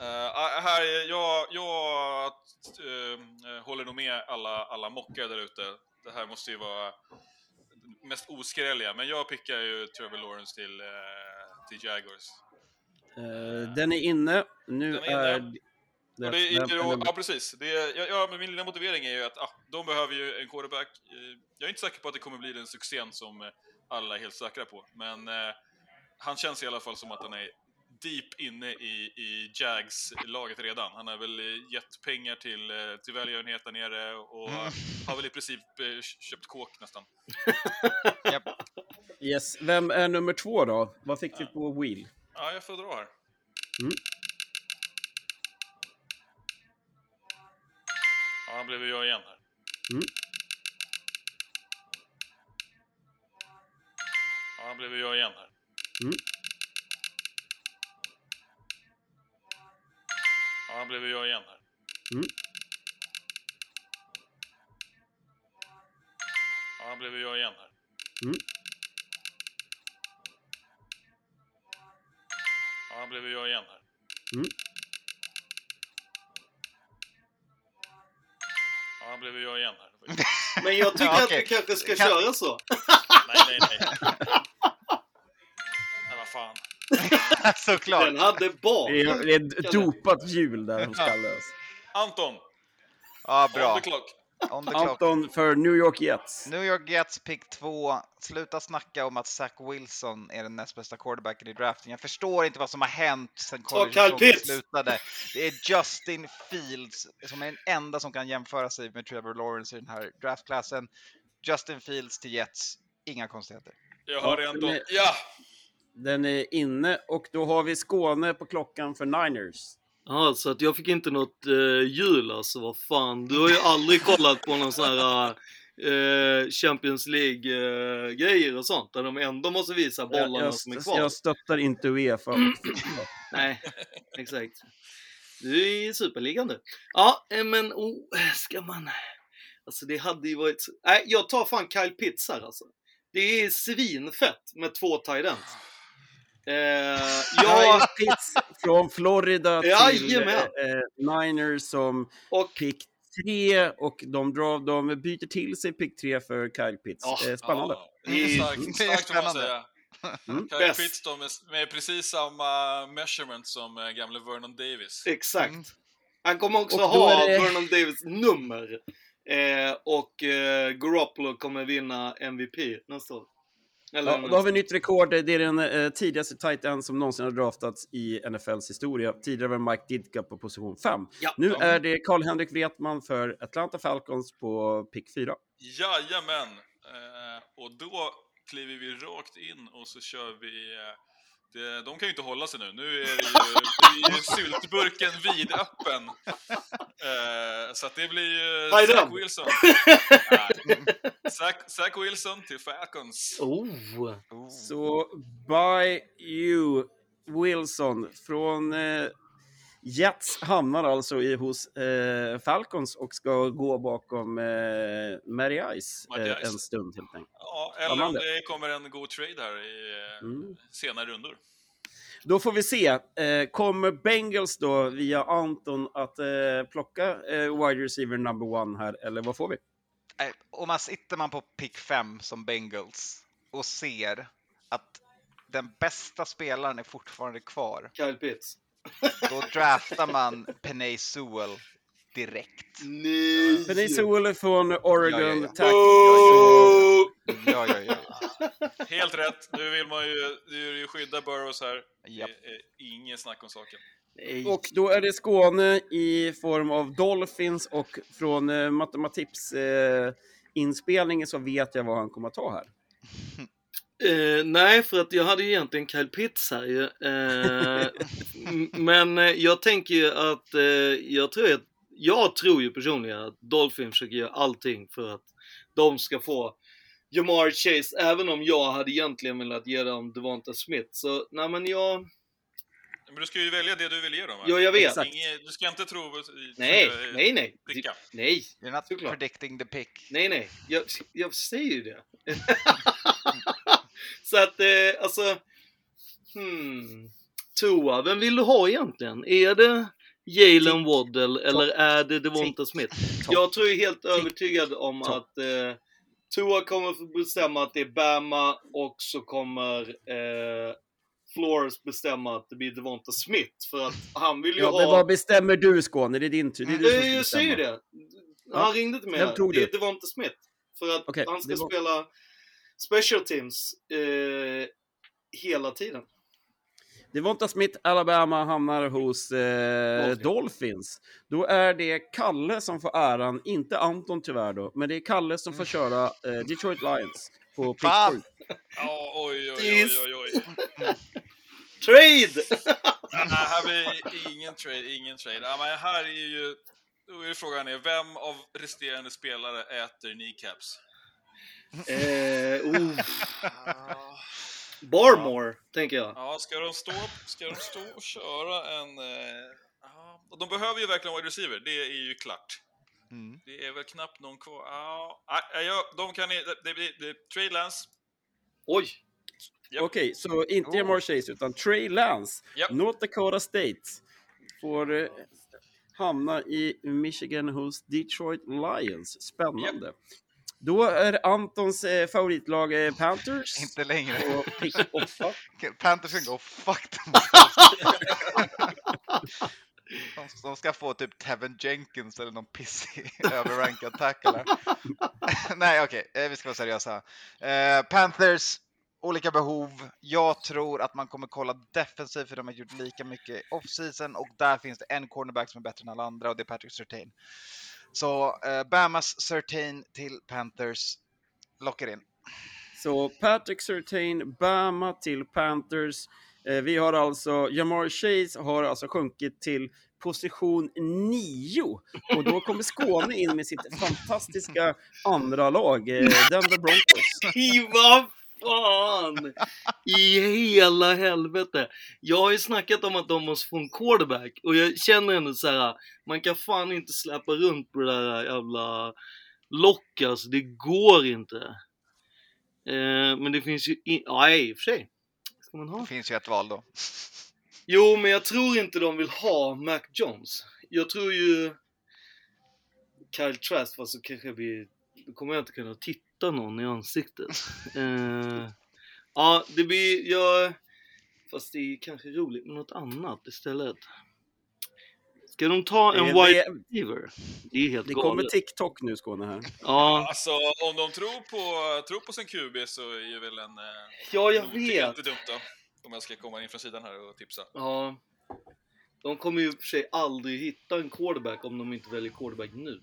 Uh, här, är- jag, jag eh, håller nog med alla, alla mockare där ute. Det här måste ju vara det mest oskrälliga, men jag pickar ju Trevor Lawrence till, eh, till Jaguars. Den är inne. Nu Den är inne. är... Det den- och, ja, precis. Det ja, men min lilla motivering är ju att ah, de behöver ju en quarterback. Jag är inte säker på att det kommer bli den succén som alla är helt säkra på, men han känns i alla fall som att han är deep inne i, i Jags-laget redan. Han har väl eh, gett pengar till, eh, till välgörenhet där nere och Mm. har väl i princip eh, köpt kåk nästan. Japp. Yes. Vem är nummer två då? Vad fick vi på Wheel? Ja, jag får dra här. Mm. Ja, han blev ju jag igen här. Mm. Ja, han blev ju jag igen här. Mm. Ja, han blev jag igen här. Mm. Ja, han blev jag igen här. Mm. Ja, han blev jag igen här. Mm. Ja, han blev jag igen här. Men jag tycker Ja, att vi kanske ska Kan- köra så. Nej, nej, nej. Nej, vad fan. Såklart. Den hade bak. Det är, det är ett dopat hjul där hos Kalle. alltså. Anton, Ja, on bra. the clock. On the clock. Anton för New York Jets. New York Jets pick 2. Sluta snacka om att Zach Wilson är den näst bästa quarterbacken i draften. Jag förstår inte vad som har hänt sen college slutade. Det är Justin Fields som är den enda som kan jämföra sig med Trevor Lawrence i den här draftklassen. Justin Fields till Jets. Inga konstigheter. Jag har Ja, Anton. men- Ja! Den är inne och då har vi Skåne på klockan för Niners. Ja, så att jag fick inte något jul alltså, vad fan. Du har ju aldrig kollat på någon sån här eh, Champions League-grejer och sånt, där de ändå måste visa bollarna jag, som är jag, kvar. jag stöttar inte Uefa. Nej, exakt. Du är i Superligan du. Ja, eh, men oh, ska man... Alltså det hade ju varit... Nej, jag tar fan Kyle Pitts här alltså. Det är svinfett med två tight ends. Eh, jag... Pitts från Florida till Jajamän. eh, Niners som Och pick 3 och de, drar, de byter till sig pick 3 för Kyle Pitts. Ja. Eh, spännande. Ja, det är starkt, starkt får man säga. Mm. Kyle. Pitts då med, med precis samma measurement som eh, gamle Vernon Davis. Exakt. Mm. Han kommer också Och ha det- Vernon Davis nummer. Eh, och eh, Garoppolo kommer vinna MVP nästa år. Ja, då har vi nytt rekord. Det är den eh, tidigaste tight end som någonsin har draftats i NFLs historia. Tidigare var Mike Ditka på position 5. Ja. Nu Ja. är det Karl-Henrik Wretman för Atlanta Falcons på pick 4. Jajamän! Eh, och då kliver vi rakt in och så kör vi... Eh, det, de kan ju inte hålla sig nu. Nu är det ju syltburken vidöppen. Eh, så att det blir ju Hej Zach. Wilson. Nej. Zach, Zach Wilson till Falcons. Oh! Så by you Wilson från eh, Jets hamnar alltså i, hos eh, Falcons och ska gå bakom eh, Matty Ice eh, Ice. en stund helt enkelt. Ja, eller om det kommer en god trade här i Mm. senare rundor. Då får vi se. Eh, kommer Bengals då via Anton att eh, plocka eh, wide receiver number one här eller vad får vi? Om man sitter man på pick 5 som Bengals och ser att den bästa spelaren är fortfarande kvar, Kyle Pitts. då draftar man Penay Sewell direkt. Nej! Penny Sewell från Oregon. Ja, ja, ja. Tack. Oh! Ja, ja, ja. Helt rätt. Nu vill man ju, du vill ju skydda Burrows här. Japp. Det är ingen snack om saken. Nej. Och då är det Skåne i form av Dolphins och från eh, Matematips eh, inspelningen så vet jag vad han kommer att ta här. Eh, nej, för att jag hade ju egentligen Kyle Pitts här ju. Eh, men eh, jag tänker ju att eh, jag, tror att jag tror ju personligen att Dolphin försöker göra allting för att de ska få Jamar Chase, även om jag hade egentligen velat ge dem Devonta Smith. Så nej men jag... Men du ska ju välja det du vill ge dem. Ja, jag vet. Inge, du ska inte tro... Nej, eh, nej, nej. pricka. Nej, You're not Såklart. predicting the pick. nej, nej. Jag, jag säger ju det. Så att, eh, alltså... Hmm. Tua, vem vill du ha egentligen? Är det Jalen. Waddle eller är det Devonta. Smith? Jag tror ju helt övertygad om att eh, Tua kommer få bestämma att det är Bama och så kommer eh, Flores bestämma att det blir Devonta Smith. För att han vill ju Ja, ha... men vad bestämmer du Skåne? Det är din tur. Det är du som Eh, jag säger det. Han Ja. ringde till mig. Vem tog Det är? Devonta Smith. För att Okej, han ska var- spela special teams eh, hela tiden. Devonta Smith, Alabama, hamnar hos eh, Dolphins. Dolphins. Då är det Kalle som får äran, inte Anton tyvärr då, men det är Kalle som får köra eh, Detroit Lions på! Pickford. Ja, oj, oj, oj, oj, oj. Trade! Nej, här blir ingen trade, ingen trade. Ja, men här är ju... Då är frågan är, vem av resterande spelare äter kneecaps? eh, oh. Barmore, tänker jag. Ja, ska de stå, ska de stå och köra en... Eh, ja, de behöver ju verkligen wide receiver, det är ju klart. Mm. Det är väl knappt någon kvar. Ja, ja, ja, de kan... Det, det blir Trey Lance. Oj! Japp. Okej, så inte Jamar Chase utan Trey Lance, Japp. North Dakota State, får eh, hamna i Michigan hos Detroit Lions. Spännande. Då är Antons eh, favoritlag eh, Panthers. Inte längre. Och pick. Panthers can go fuck. De, de ska få typ Tevin Jenkins eller någon pissig överrankad tackle. Nej, okej, eh, vi ska vara seriösa. Eh, Panthers, olika behov. Jag tror att man kommer kolla defensivt för de har gjort lika mycket off-season och där finns det en cornerback som är bättre än alla andra och det är Patrick Surtain. Så eh, Bamas Surtain till Panthers. Lockar in. Så Patrick Surtain, Bama till Panthers. Eh, vi har alltså, Jamar Chase har alltså sjunkit till position 9 och då kommer Skåne in med sitt fantastiska andra lag, eh, Denver Broncos. Vad fan! I hela helvete. Jag har ju snackat om att de måste få en quarterback och jag känner ändå så här. man kan fan inte släppa runt på det där jävla lock alltså. Det går inte. Eh, men det finns ju, in... ja i och för sig. Ska man ha? Det finns ju ett val då. Jo, men jag tror inte de vill ha Mac Jones. Jag tror ju Kyle Trask, fast så kanske vi... Då kommer jag inte kunna titta någon i ansiktet. eh, ja, det blir... Jag, fast det är kanske roligt med något annat istället. Ska de ta en wide det- receiver? Det är helt Det kommer galet. TikTok nu Skåne här. Ja, Alltså, om de tror på, tror på sin QB så är ju väl en... Eh, ja, jag vet. inte dumt då. Om jag ska komma in från sidan här och tipsa. Ja. De kommer ju för sig aldrig hitta en quarterback om de inte väljer quarterback nu.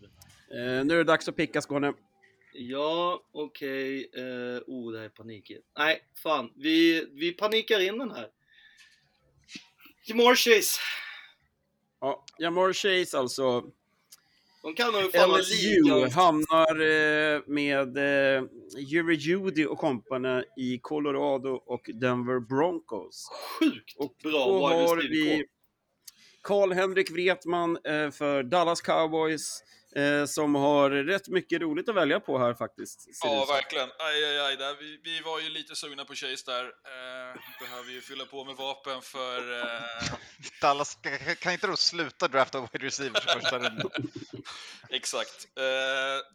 Eh, nu är det dags att picka Skåne. Ja, okej. Eh, oh, det här är panikigt. Nej, fan. Vi, vi panikar in den här. Jamar Chase. Ja, Jamar Chase alltså. De kan nog fan LSU hamnar eh, med eh, Jerry Judy och kompani i Colorado och Denver Broncos. Sjukt Och bra då har vi. Karl-Henrik Wretman eh, för Dallas Cowboys eh, som har rätt mycket roligt att välja på här faktiskt. Ja, verkligen. Aj, aj, aj. Där. Vi, vi var ju lite sugna på Chase där. Eh, behöver ju fylla på med vapen för... Eh, Dallas, kan- inte då sluta drafta wide receivers första rundan? exakt. Eh,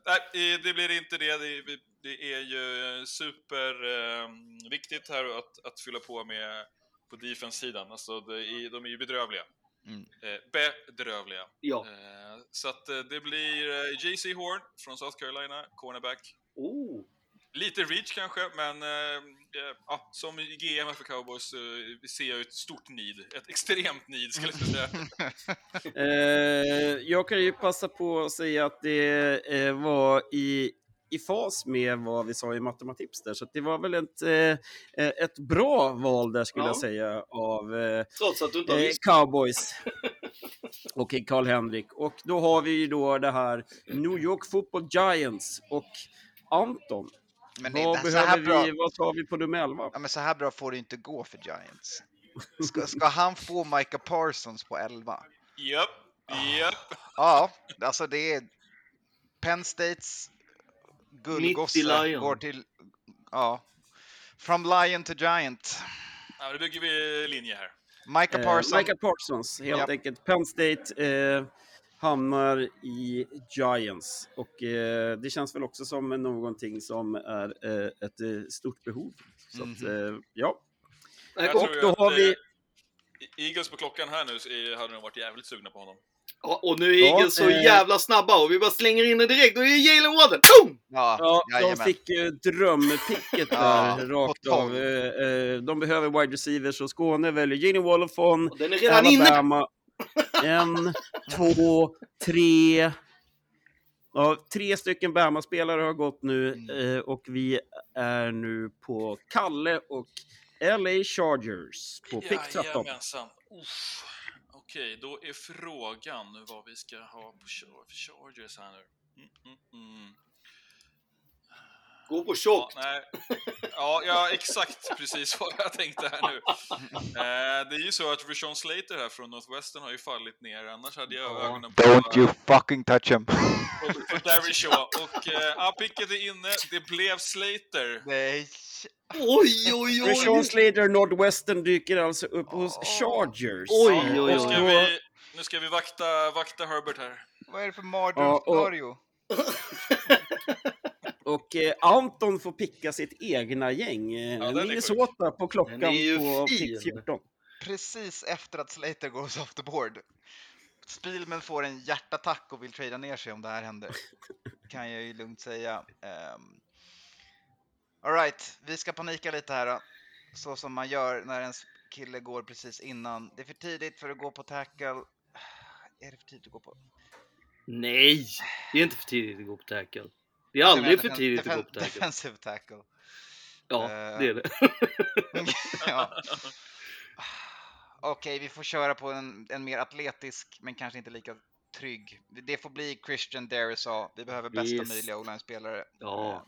nej, det blir inte det. Det, det är ju superviktigt eh, viktigt här att, att fylla på med på defense-sidan. Alltså, de är ju bedrövliga. Mm. Eh, bedrövliga. Ja. Eh, så att eh, det blir JC Horn från South Carolina, cornerback. Oh. Lite reach kanske, men ja, som GM för Cowboys ser jag ett stort need. Ett extremt need, skulle jag säga. Jag kan ju passa på att säga att det var i, i fas med vad vi sa i Matematips där, så att det var väl ett, eh, ett bra val där skulle Ja. jag säga av eh, Trots att du inte har eh. Cowboys och Karl-Henrik. Och då har vi ju då det här New York Football Giants och Anton. Men det vad inte så här behöver vi, bra. vad tar vi på nummer 11? Ja, men så här bra får det inte gå för Giants. Ska, ska han få Micah Parsons på 11? Japp, japp. Ja, alltså det är Penn States guldgosse Lion. går till, ja, from Lion to Giant. Ja, då bygger vi linje här. Micah Eh, Parsons, Micah Parsons, helt Japp. enkelt. Penn State eh, hamnar i Giants. Och eh, det känns väl också som någonting som är eh, ett eh, stort behov. Så att, Mhm. eh, ja. Jag Och då att, har vi... eh, Eagles på klockan här nu hade nog varit jävligt sugna på honom. Ja, och nu är Eagles Ja, så eh, jävla snabba och vi bara slänger in det direkt. Då är det Jalen Waddle. Boom! ja, Ja, de fick ju drömpicket där, rakt av. Eh, eh, De behöver wide receivers och Skåne väljer Jenny Wallafon, Och Den är redan inne. Alabama. En, två, tre. Ja, tre stycken Bama-spelare har gått nu Mm. och vi är nu på Kalle och LA Chargers på pick 13. Jajamensan. Uff. Okej, då är frågan vad vi ska ha på Chargers här nu. Mm, mm, mm. Gå på Ja, tjockt. nej. Ja, ja, exakt precis vad jag tänkte här nu. Eh, det är ju så att Rishon Slater här från Northwestern har ju fallit ner, annars hade jag Ja. ögonen på, Don't you fucking touch him. på, på Darry Shaw. Och eh, ja, picket är inne, det blev Slater. Nej. Oj, oj, oj. Slater, Northwestern dyker alltså upp hos Chargers. Oj, oj, Nu oj. och ska vi, nu ska vi vakta, vakta Herbert här. Vad är det för Ja, och- mardrömsscenario? Och eh, Anton får picka sitt egna gäng. Eh, är Minnesota på klockan på fin. pick 14. Precis efter att Slater goes off the board. Spielman får en hjärtattack och vill trada ner sig om det här händer. Kan jag ju lugnt säga. Um, Alright, vi ska panika lite här då. Så som man gör när ens kille går precis innan. Det är för tidigt för att gå på tackle. Är det för tidigt att gå på? Nej, det är inte för tidigt att gå på tackle. Det är aldrig för tidigt att gå på tackle. Defensive tackle. Ja, Eh, det är det. ja. Okej, vi får köra på en, en mer atletisk, men kanske inte lika trygg. Det får bli Christian Darisaw. Vi behöver bästa Yes. möjliga o-line-spelare. Ja.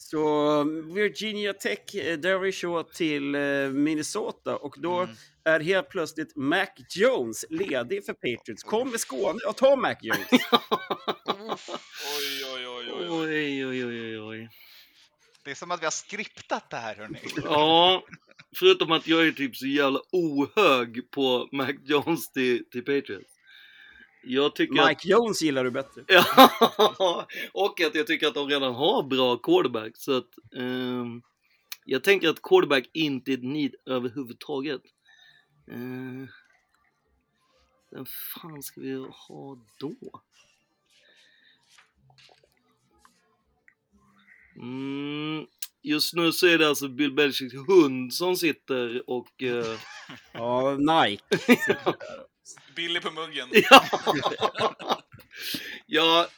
Så Virginia Tech, eh, Derry Shaw till eh, Minnesota och då Mm. är helt plötsligt Mac Jones ledig för Patriots. Kommer Skåne och tar Mac Jones. Oj, oj, oj, oj. oj. Oj, oj, oj, oj, oj. Det är som att vi har skriptat det här, hörni. Ja, förutom att jag är typ så jävla ohög på Mac Jones till, till Patriots. Tycker att... Mike Jones gillar du bättre. Ja, och att jag tycker att de redan har bra quarterback. Så att ehm, jag tänker att quarterback inte är ett need överhuvudtaget. Uh, vem fan ska vi ha då? Mm, just nu så är det alltså Bill Belichicks hund som sitter och... eh, Ja, Nike. Billy på muggen. ja. ja.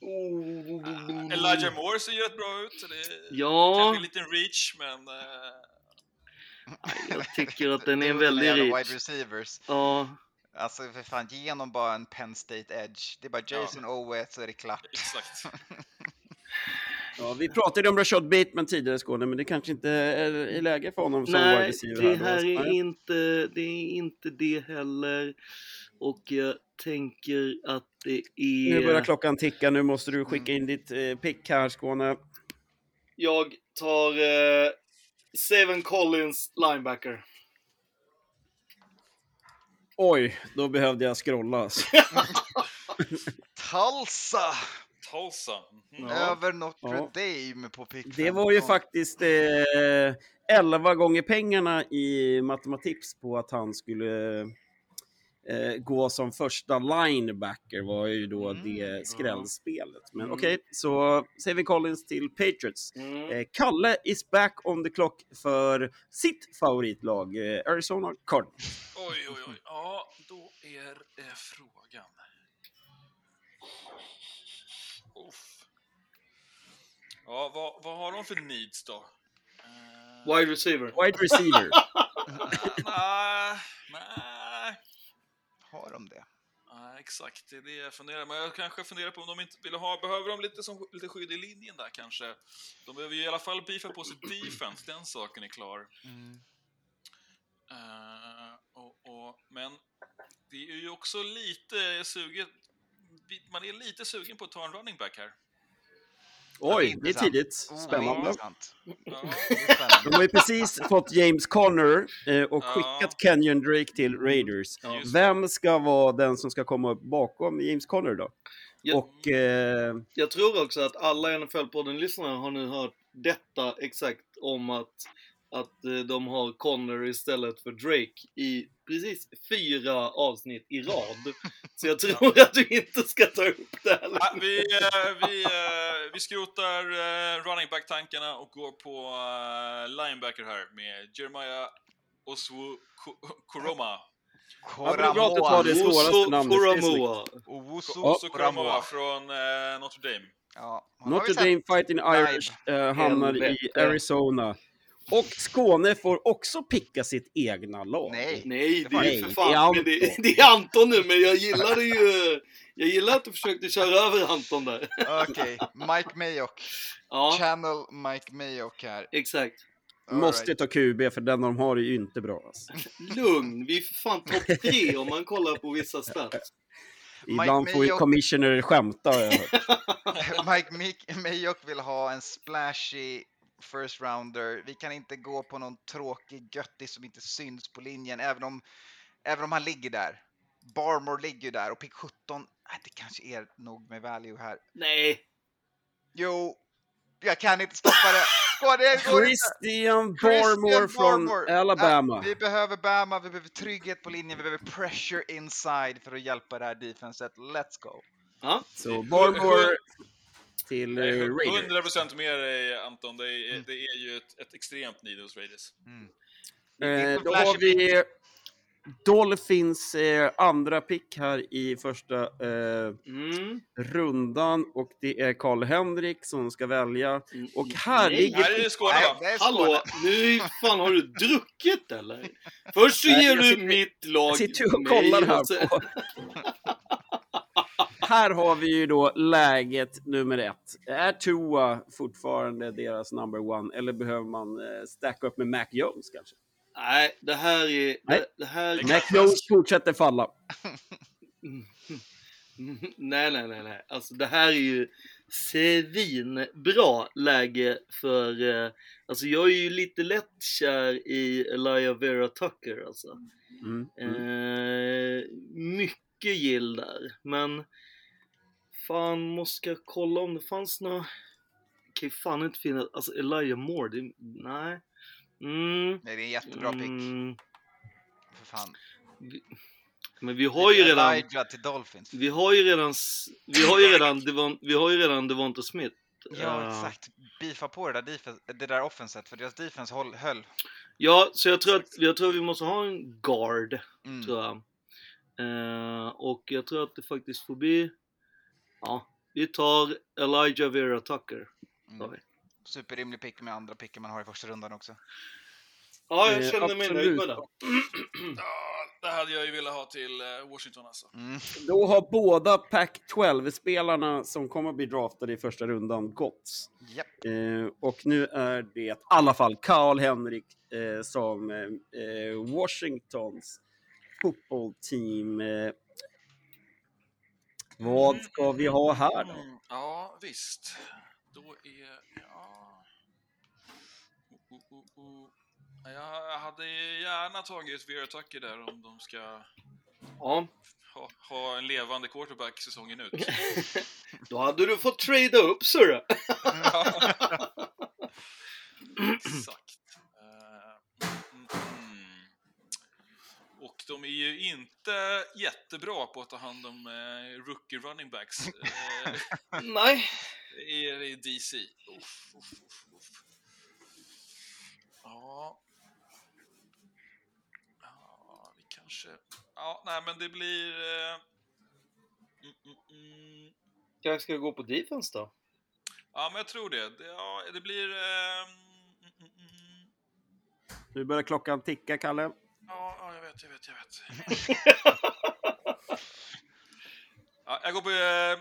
Oh. Elijah Moore ser ju rätt bra ut. Det är Ja. kanske en liten reach, men... eh, Jag tycker att den är en väldig reach. Wide receivers. Ja, Alltså för fan, ge honom bara en Penn State edge. Det är bara Jason Owe så är det klart. exakt. Ja, vi pratade om Rashad Bateman tidigare i Skåne, men det kanske inte är är läge för honom som nej, det här är inte det, är inte det heller. Och jag tänker att det Nu börjar är... klockan ticka, nu måste du skicka in ditt eh, pick här Skåne. Jag tar eh, Seven Collins linebacker. Oj, då behövde jag scrolla. alltså. Tulsa! Tulsa. Mhm. Över Notre Ja. Dame på pick Det var ju 15. faktiskt eh, 11 gånger pengarna i matematips på att han skulle eh, gå som första linebacker var ju då Mm, det skrällspelet. Men Mm. okej, så Savin Collins till Patriots. Mm. Eh, Kalle is back on the clock för sitt favoritlag, eh, Arizona Cardinals. Oj, oj, oj. Ja, då är eh, frågan. Uff. Ja, vad, vad har de för needs då? Eh, Wide receiver. Wide receiver. Nej, nej. Har de det? Nej, exakt. Det är det jag funderar Men jag kanske funderar på om de inte vill ha... Behöver de lite, som, lite skydd i linjen där kanske? De behöver ju i alla fall beefa på sitt defense, den saken är klar. Mm. Eh, och, och, men det är ju också lite suget... Man är lite sugen på att ta en running back här. Oj, det är tidigt. Spännande. intressant. Ja, Det är spännande. De har ju precis fått James Conner eh, och Ja. skickat Kenyon Drake till Raiders. Vem ska vara den som ska komma upp bakom James Conner då? Ja. Och eh, Jag tror också att alla NFL-podden-lyssnare har nu hört detta exakt om att, att eh, de har Connor istället för Drake i precis fyra avsnitt i rad. Så jag tror att du inte ska ta upp det här Ja, vi, eh, vi, eh, vi skrotar running back-tankarna och går på linebacker här med Jeremiah Oswu Ko- Koroma. Ja, det är bra att du tar det svåraste namnet. Det är snyggt. Koromoa. Owusu Oso Koroma Oramoa. från Notre Dame. Ja, Notre. Dame Fighting Irish eh, hamnar i. Arizona. Och Skåne får också picka sitt egna lag. Nej. Nej, det är Nej, ju för det fan. är Anton. det, det är Anton nu, men jag gillade ju... Jag gillar att du försökte köra över Anton där. Okej, Mike Mayock. Ja, Channel Mike Mayock här. exakt. All Måste right. ta QB för den de har är ju inte bra. Alltså. Lugn, vi är för fan topp tre om man kollar på vissa stats. Ibland får ju Mayock- commissioner skämta har jag hört. Mike Mayock vill ha en splashy first rounder. Vi kan inte gå på någon tråkig göttis som inte syns på linjen, även om, även om han ligger där. Barmore ligger ju där och pick 17, äh, det kanske är nog med value här. Nej, Jo, jag kan inte stoppa det. Det går inte. Christian Barmore från. Alabama. Ja, vi behöver Bama, vi behöver trygghet på linjen, vi behöver pressure inside för att hjälpa det här defenset. Let's go. ja. Så Barmore till eh, Nej, Raiders. 100% med dig Anton. Det är, det är ju ett, ett extremt need hos Raiders. Är Eh, då har vi Dolphins eh, andra pick här i första eh, Mm. rundan och det är Karl-Henrik som ska välja. Mm. Och här Nej. ligger... Här är det Skåne Nej, va? det är Hallå, nu fan har du druckit eller? Först så Nej, ger du sitter- mitt lag Jag sitter och kollar här på... här har vi ju då läget nummer ett. Är Tua fortfarande deras number one eller behöver man eh, stacka upp med Mac Jones kanske? Nej, det här är... Nej. Det, här... Mac Jones fortsätter falla. Nej, nej, nej, nej. Alltså det här är ju svinbra läge för... Eh, alltså jag är ju lite lätt kär i Elia Vera Tucker alltså. Mm. Mm. Eh, mycket gill där, men fan måste jag kolla om det fanns några... Kan ju fan inte finnas, alltså Elijah Moore, det, nej. Mm, Nej, det är en jättebra pick. mm, För fan. vi, men vi har ju redan, Elijah till Dolphins. vi har ju redan, vi har ju redan, Devon, vi har ju redan Devonta Smith. Ja, Eh, exakt. Beefa på det där, defense, det där offenset, för deras defense håll, höll. Ja, så jag tror att, jag tror att vi måste ha en guard, Mm. tror jag. Eh, och jag tror att det faktiskt får bli, ja, vi tar Elijah Vera Tucker. Mm. Superrimlig pick med andra picken man har i första rundan också. Ja, jag Eh, känner mig absolut. nöjd med det. Det hade jag ju velat ha till eh, Washington alltså. Mm. Då har båda Pac-12-spelarna som kommer att bli draftade i första rundan gått. Japp. Eh, och nu är det i alla fall Karl-Henrik eh, som eh, Washingtons fotbollteam. Eh, vad ska vi ha här då? Mm, ja, visst. Då är... Ja... Oh, oh, oh, oh. Jag hade gärna tagit Vera Tucker där om de ska Ja, ha, ha en levande quarterback säsongen ut. då hade du fått trada upp, sir. Exakt. Eh, mm, mm. Och de är ju inte jättebra på att ta hand om eh, rookie running backs. Eh, Nej. I, i DC. Uff, uff, uff, uff. Ja. Ja, vi kanske... Ja, nej, men det blir... Eh... Mm, mm, mm. Kanske ska gå på defense då? Ja, men jag tror det. Det, ja, det blir... Eh... mm, mm, mm. Nu börjar klockan ticka, Kalle. Ja, ja, jag vet, jag vet, jag vet. ja, jag går på eh,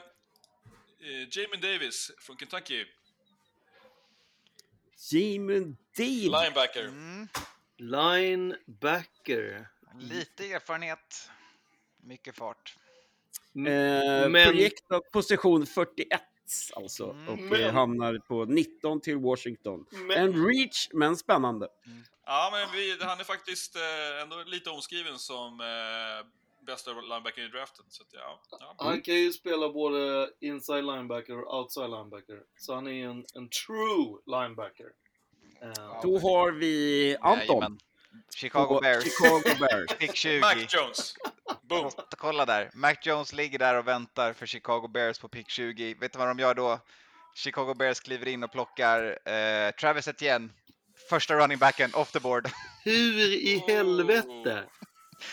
eh, Jamin Davis från Kentucky. Jamin Davis. Linebacker. Mm. Linebacker. Lite erfarenhet, mycket fart. Eh, Men- Projektad position 41 alltså. Mm. Och Men- eh, hamnar på 19 till Washington. Men- En reach, men spännande. Ja, men vi, han är faktiskt eh, ändå lite omskriven som eh, bästa linebacker i draften. Så att, ja, ja. Han kan ju spela både inside linebacker och outside linebacker. Så han är en, en true linebacker. Eh, Då har vi Anton. Jajamän. Chicago Bears. Chicago Bears. Pick 20. Mac Jones. Boom. Kolla där. Mac Jones ligger där och väntar för Chicago Bears på pick 20. Vet du vad de gör då? Chicago Bears kliver in och plockar eh, Travis Etienne. Första running backen off the board. Hur i helvete?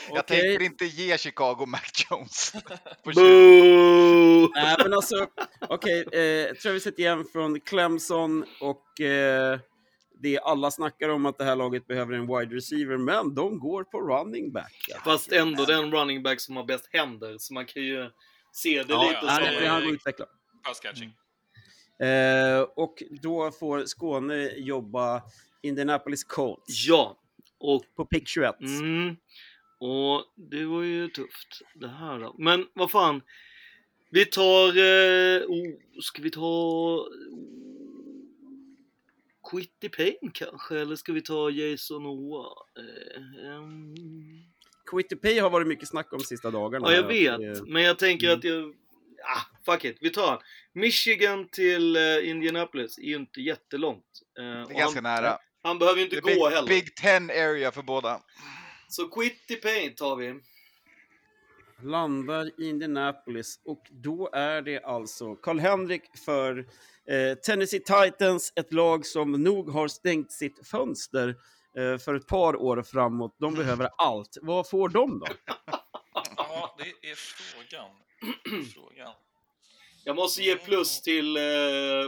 Jag Okej. tänker inte ge Chicago Mac Jones. på 20. Boo! Nej, men alltså, okej. eh, Travis Etienne från Clemson och eh, det alla snackar om att det här laget behöver en wide receiver, men de går på running back. Fast ändå den running back som har bäst händer. Så man kan ju se det Ja, lite ja, som... Är- han går utveckla. Pass catching. Eh, och då får Skåne jobba Indianapolis Colts Ja. Och på pick 21. Mm. Och det var ju tufft det här då. Men vad fan. Vi tar... Eh, oh, ska vi ta... Quitty Payne kanske? Eller ska vi ta Jason Owa? Eh, ehm, Quitty Pay har varit mycket snack om sista dagarna. ja, jag vet. eh, Men jag tänker att jag... Ah, fuck it. Vi tar han. Michigan till eh, Indianapolis är ju inte jättelångt. Eh, Det är och ganska han, nära. Han behöver ju inte gå big, heller. Big Ten area för båda. Så Quitty Payne tar vi. Landar i Indianapolis och då är det alltså Karl-Henrik för eh, Tennessee Titans, ett lag som nog har stängt sitt fönster eh, för ett par år framåt. De behöver allt. Vad får de då? Ja, det är frågan. frågan. Jag måste ge plus till eh,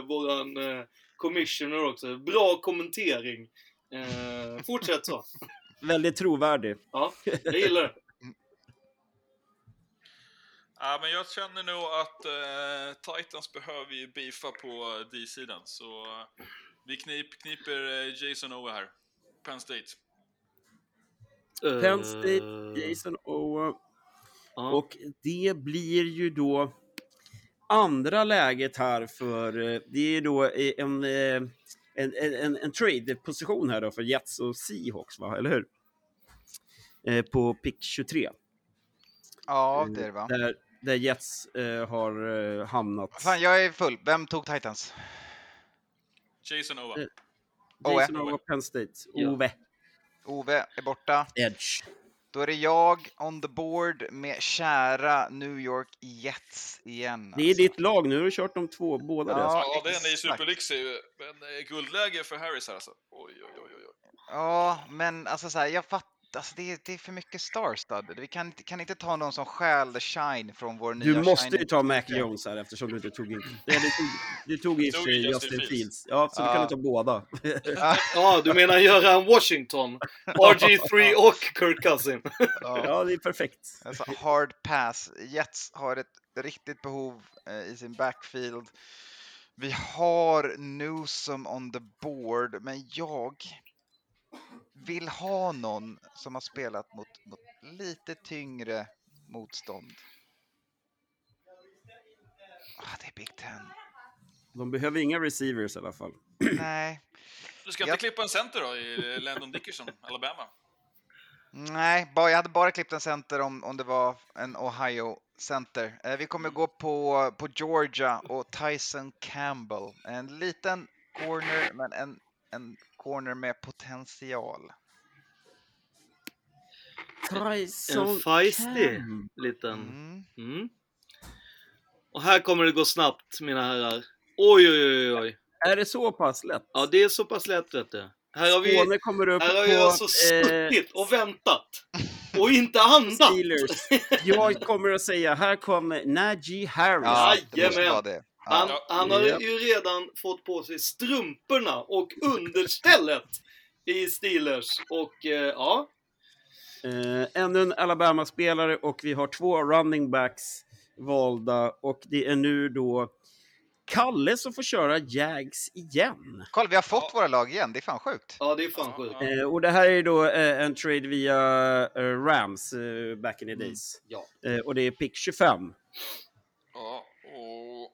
våran eh, commissioner också. Bra kommentering. Eh, fortsätt så. Väldigt trovärdig. Ja, jag gillar det. Ja, men jag känner nog att eh, Titans behöver ju beefa på D-sidan, så eh, vi knip, kniper eh, Jason Owe här. Penn State. Eh, Penn State, Jason Owe. Och det blir ju då andra läget här för, eh, det är då eh, en, eh, en, en, en, en trade-position här då för Jets och Seahawks, va? eller hur? Eh, På pick 23. Ja, det är det va? Där, där Jets eh, har eh, hamnat. Fan, jag är full. Vem tog Titans? Jason Owe. Eh. Jason Owe, Penn State. Ja. Ove. Ove är borta. Edge. Då är det jag on the board med kära New York Jets igen. Det är alltså. ditt lag, nu har du kört de två, båda Ja. där. Ja, den är exakt. superlyxig. Men eh, guldläge för Harris här alltså. Oj, oj, oj, oj. oj. Ja, men alltså så här, jag fattar. Alltså det, är, det är för mycket star-studded. Vi kan, inte- kan inte ta någon som stjäl the shine från vår nya Du måste ju ta Mac Jones här eftersom du inte tog in... Nej, du tog, du tog i sig Justin Justin Fields. Ja, så du Ja. kan du ta båda. ja, du menar Göran Washington, RG3 och Kirk Cousin. Ja, det är perfekt. Alltså hard pass. Jets har ett riktigt behov eh, i sin backfield. Vi har Newsom on the board, men jag vill ha någon som har spelat mot, mot lite tyngre motstånd. Ah, det är Big Ten. De behöver inga receivers i alla fall. Nej, Du ska inte Jag- klippa en center då i Landon Dickerson, Alabama? nej, bara, jag hade bara klippt en center om, om det var en Ohio center. Eh, vi kommer gå på, på Georgia och Tyson Campbell. En liten corner, men en, en corner med potential. En feisty liten. Mm. Mm. Och här kommer det gå snabbt, mina herrar. Oj, oj, oj, oj. Är det så pass lätt? Ja, det är så pass lätt, vet du. Här har vi, Skåne kommer upp här har på alltså eh, suttit och väntat. Och inte andat. Steelers. Jag kommer att säga, här kommer Najee Harris. Ja, det måste vara det. Han, Ja. han har ju redan fått på sig strumporna och understället i Steelers. Och eh, ja, Eh, ännu en Alabama-spelare och vi har två running backs valda och det är nu då Kalle som får köra Jags igen. Kolla, vi har fått våra lag igen. Det är fan sjukt. ja det är fan sjukt. Eh, och det här är då eh, en trade via eh, Rams eh, back in the days. Ja. Eh, och det är pick 25. Ja, och...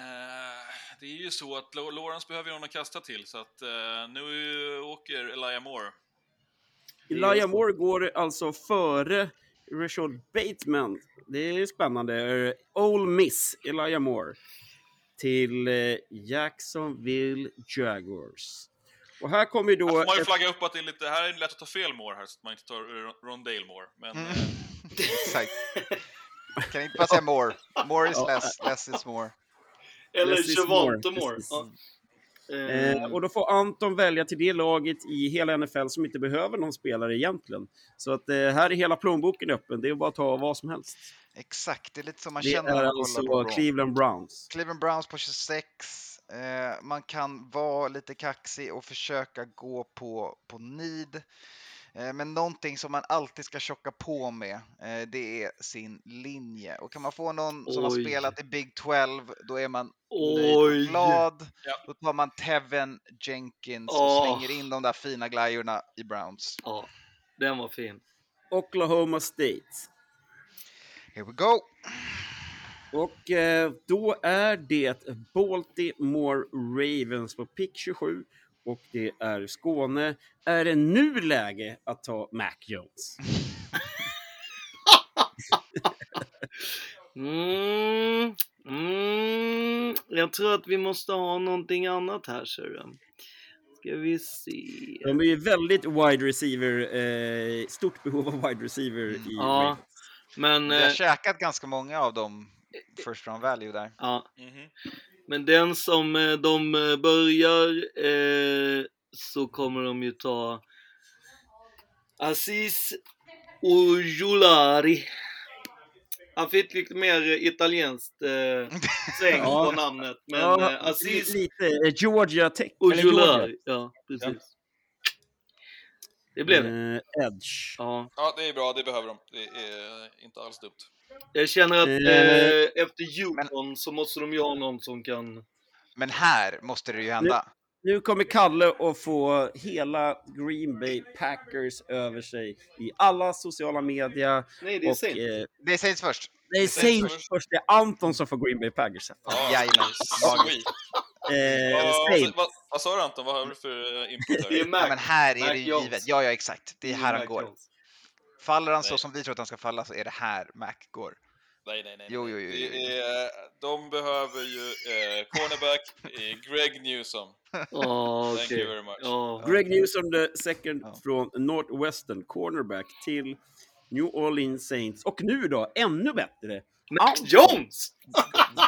Eh, det är ju så att Lawrence behöver ju någon att kasta till, så att eh, nu åker Elijah Moore. Elijah Moore går alltså före Rashad Bateman. Det är spännande. Eh, Ole Miss, Elijah Moore. Till eh, Jacksonville Jaguars. Och här kommer ju Här då... får man ju ett- flagga upp att det är lite, här är det lätt att ta fel Moore här, så att man inte tar Ron- Rondale Moore. Men Mm. eh, Exakt. Kan inte bara säga more. More is less, less is more. Eller Javante. Moore. Ja. Eh, och då får Anton välja till det laget i hela NFL som inte behöver någon spelare egentligen. Så att eh, här är hela plånboken öppen. Det är bara att ta vad som helst. Exakt, det är lite som man det känner är när man kollar alltså på. Cleveland Browns. Cleveland Browns på 26. Eh, man kan vara lite kaxig och försöka gå på, på need. Eh, men någonting som man alltid ska tjocka på med, eh, det är sin linje. Och kan man få någon som har Oj. spelat i Big 12, då är man Oj. och glad. Ja. Då tar man Tevin Jenkins och slänger in de där fina glajjorna i Browns. Ja, den var fin. Oklahoma State. Here we go! Och eh, då är det Baltimore Ravens på pick 27. Och det är Skåne. Är det nu läge att ta Mac Jones? Mm, mm, jag tror att vi måste ha någonting annat här, ser du. Ska vi se. De är ju väldigt wide receiver, eh, stort behov av wide receiver i Ja, men... Vi har eh, käkat ganska många av dem first round value där. Ja, mhm. Men den som eh, de eh, börjar eh, så kommer de ju ta Aziz Ojulari. Han fick lite mer italienskt eh, sväng Ja. på namnet. Men ja, eh, Aziz li- lite Georgia Tech. Ojulari. Ja, precis. Det blev det. Eh, Edge. Ja. ja, det är bra, det behöver de. Det är inte alls dumt. Jag känner att Eh, efter Yukon så måste de ju ha någon som kan... Men här måste det ju hända. Nu kommer Kalle att få hela Green Bay Packers över sig i alla sociala media. Nej, det är och, Saints. eh, Det sägs först. det är Saints Saints först. först. Det är Anton som får Green Bay Packers. Ja, Jajamän. Eh, Vad- Saints. vad, vad sa du Anton? Vad har du för input Det är här? Mac. Ja, men här är Mac det givet. Ja, ja, exakt. Det är här han går. Jones. Faller han så Nej. som vi tror att han ska falla så är det här Mac går. Nej, nej, nej. Jo, jo, jo, jo. Det är, de behöver ju eh, cornerback, eh, Greg Newsom. Ja, Thank okej. you very much. Ja. Greg Newsom, the second Ja. från Northwestern, cornerback till New Orleans Saints. Och nu då, ännu bättre, Mac Jones!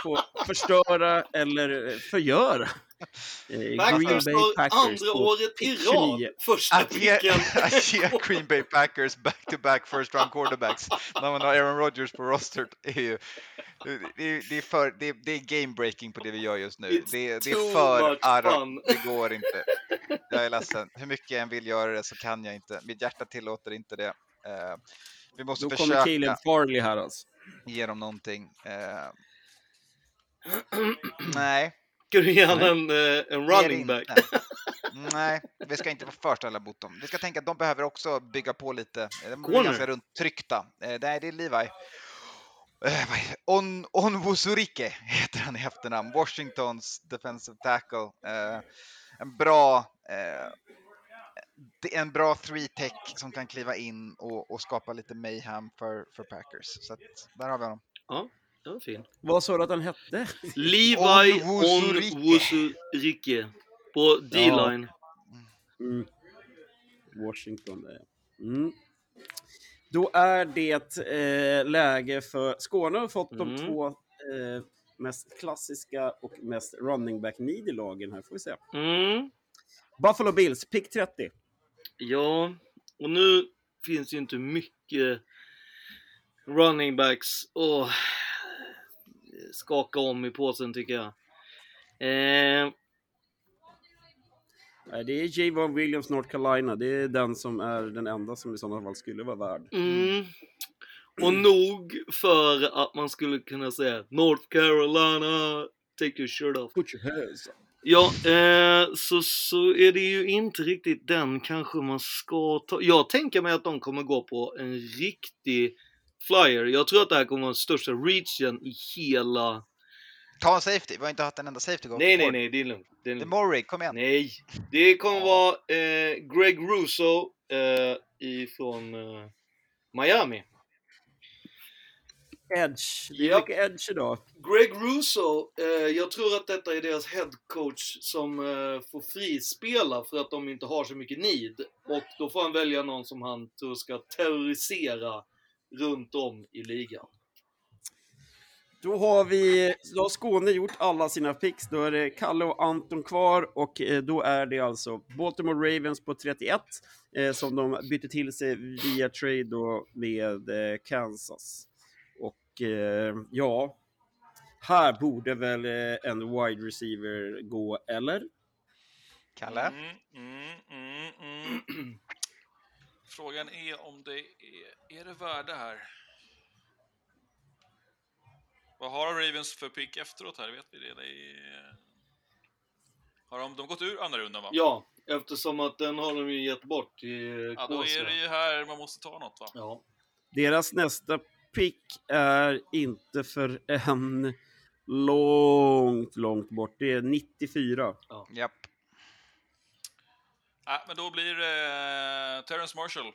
får förstöra eller förgöra Green Packers Bay Packers andra året i rad. 29. Första picken. att ge Green Bay Packers back-to-back first round quarterbacks när man har Aaron Rodgers på roster är ju... Det är, det är, för, det är, det är game breaking på det vi gör just nu. It's Det, är- det är för argt. Det går inte. Jag är ledsen. Hur mycket jag än vill göra det så kan jag inte. Mitt hjärta tillåter inte det. Eh, vi måste Då kommer försöka Caleb Farley här alltså. ge dem någonting. Eh, nej. Ska du han en, eh, en running back? Nej, vi ska inte vara för ställa mot dem. Vi ska tänka att de behöver också bygga på lite. De är ganska runt tryckta. Eh, nej, det är Levi. Eh? On, Onwuzurike heter han i efternamn. Washingtons defensive tackle. Eh, en bra eh, en bra three tech som kan kliva in och, och skapa lite mayhem för, för Packers. Så att, där har vi honom. Ja, det var fin. Vad sa du att han hette? Levi Onwuzurike. Onwuzurike på D-line. Mm. Washington. eh. Mm. Då är det eh, läge för Skåne har fått de Mm. två eh, mest klassiska och mest running back needy lagen här får vi se. Mm. Buffalo Bills, pick 30. Ja, och nu finns ju inte mycket running backs att skaka om i påsen tycker jag. Eh, det är Javon Williams, North Carolina. Det är den som är den enda som i sådana fall skulle vara värd. mm. Och nog för att man skulle kunna säga North Carolina, take your shirt off. Put your hands. Ja, eh, så, så är det ju inte riktigt den kanske man ska ta. Jag tänker mig att de kommer gå på en riktig flyer. Jag tror att det här kommer vara den största reachen i hela... Ta en safety. Vi har inte haft en enda safety gå Nej, nej, nej, det är lugnt. Det är lugnt. Murray, kom igen. Nej, det kommer vara eh, Greg Russo eh, ifrån eh, Miami. Edge. Det är Japp. mycket edge idag. Greg Russo, eh, jag tror att detta är deras head coach som eh, får frispela för att de inte har så mycket need. Och då får han välja någon som han tror ska terrorisera runt om i ligan. Då har vi, då har Skåne gjort alla sina picks. Då är det Kalle och Anton kvar och eh, då är det alltså Baltimore Ravens på 31 eh, som de bytte till sig via trade då med eh, Kansas. Och eh, ja, här borde väl eh, en wide receiver gå, eller? Kalle? Mm, mm, mm, mm. Frågan är om det är, är det värde här? Vad har Ravens för pick efteråt här? Vet vi det? det är... Har de, de gått ur andra rundan va? Ja, eftersom att den har de ju gett bort i Ja, då är det ju här man måste ta något va? Ja. Deras nästa pick är inte för en långt, långt bort. Det är 94. Japp. Ja, men då blir det eh, Terrence Marshall,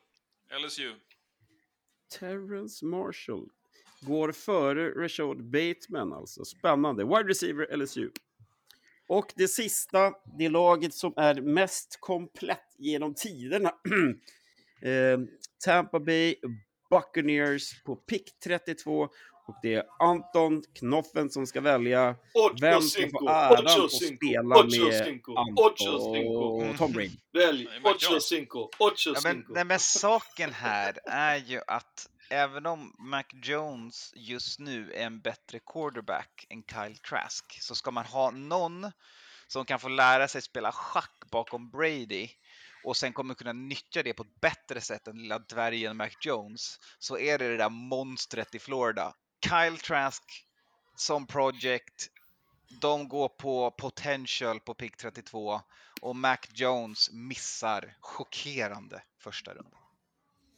LSU. Terrence Marshall går före Rashad Bateman alltså. Spännande. Wide receiver LSU. Och det sista, det laget som är mest komplett genom tiderna. eh, Tampa Bay Buccaneers på pick 32. Och det är Anton Knoffen som ska välja Ocho vem som får äran att spela ocho med cinco, Anton och Tom Brady. Välj ocho cinco, ocho Ja, men, nej, men saken här är ju att även om Mac Jones just nu är en bättre quarterback än Kyle Trask så ska man ha någon som kan få lära sig spela schack bakom Brady och sen kommer kunna nyttja det på ett bättre sätt än lilla dvärgen Mac Jones så är det det där monstret i Florida. Kyle Trask som project. De går på potential på pick 32 och Mac Jones missar chockerande första rundan.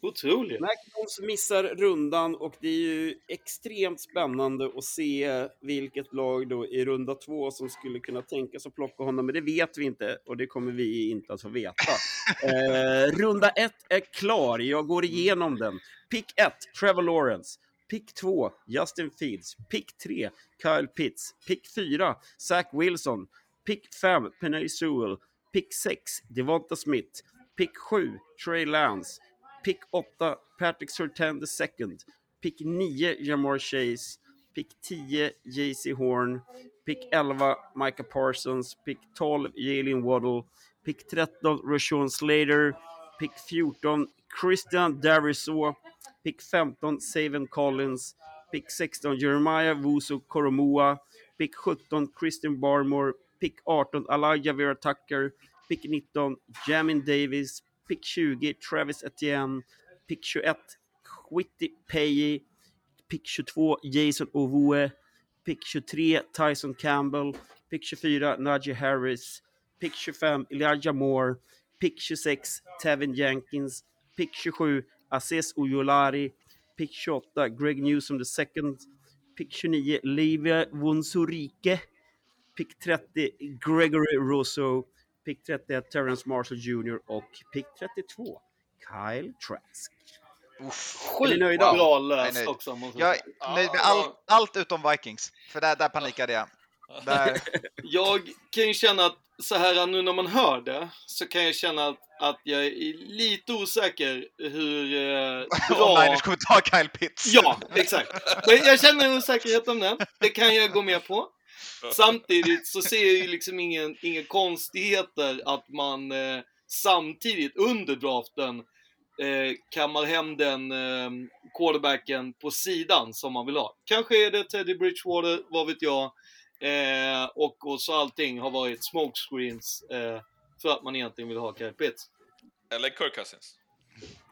Otroligt. Mac Jones missar rundan och det är ju extremt spännande att se vilket lag då i runda två som skulle kunna tänka sig att plocka honom, men det vet vi inte och det kommer vi inte att få veta. eh, runda ett är klar, jag går igenom den. Pick 1, Trevor Lawrence. Pick 2, Justin Fields. Pick 3, Kyle Pitts. Pick 4, Zach Wilson. Pick 5, Penny Sewell. Pick 6, Devonta Smith. Pick 7, Trey Lance. Pick 8, Patrick Surtain II. Pick 9, Jamar Chase. Pick 10, JC Horn. Pick 11, Micah Parsons. Pick 12, Jalen Waddle. Pick 13, Rashawn Slater. Pick 14, Christian Darisaw. Pick 15, Saven Collins. Pick 16, Jeremiah Wusu Koromoa. Pick 17, Christian Barmore. Pick 18, Elijah Vera Tucker. Pick 19, Jamin Davis. Pick 20, Travis Etienne. Pick 21, Quitty Paye, Pick 22, Jason Ovue. Pick 23, Tyson Campbell. Pick 24, Najee Harris. Pick 25, Elijah Moore. Pick 26, Tevin Jenkins. Pick 27, Aziz Ujolari. Pick 28, Greg Newsom II. Pick 29, Levi Wunsurike. Pick 30, Gregory Rosso. Pick 31, Terrence Marshall Jr. och pick 32, Kyle Trask. Ni nöjda? Bra nöjd. också Jag är nöjd med all, allt utom Vikings, för där, där panikade jag. Där. Jag kan ju känna att så här nu när man hör det så kan jag känna att, att jag är lite osäker hur eh, Om bra... Niners kommer ta Kyle Pitts. Ja, exakt. Men jag känner en osäkerhet om det. Det kan jag gå med på. Samtidigt så ser jag ju liksom ingen, inga konstigheter att man eh, samtidigt under draften eh, kammar hem den eh, quarterbacken på sidan som man vill ha. Kanske är det Teddy Bridgewater, vad vet jag. Eh, och, och så allting har varit smokescreens eh, för att man egentligen vill ha Kyle Pitts. Eller Kirk Cousins.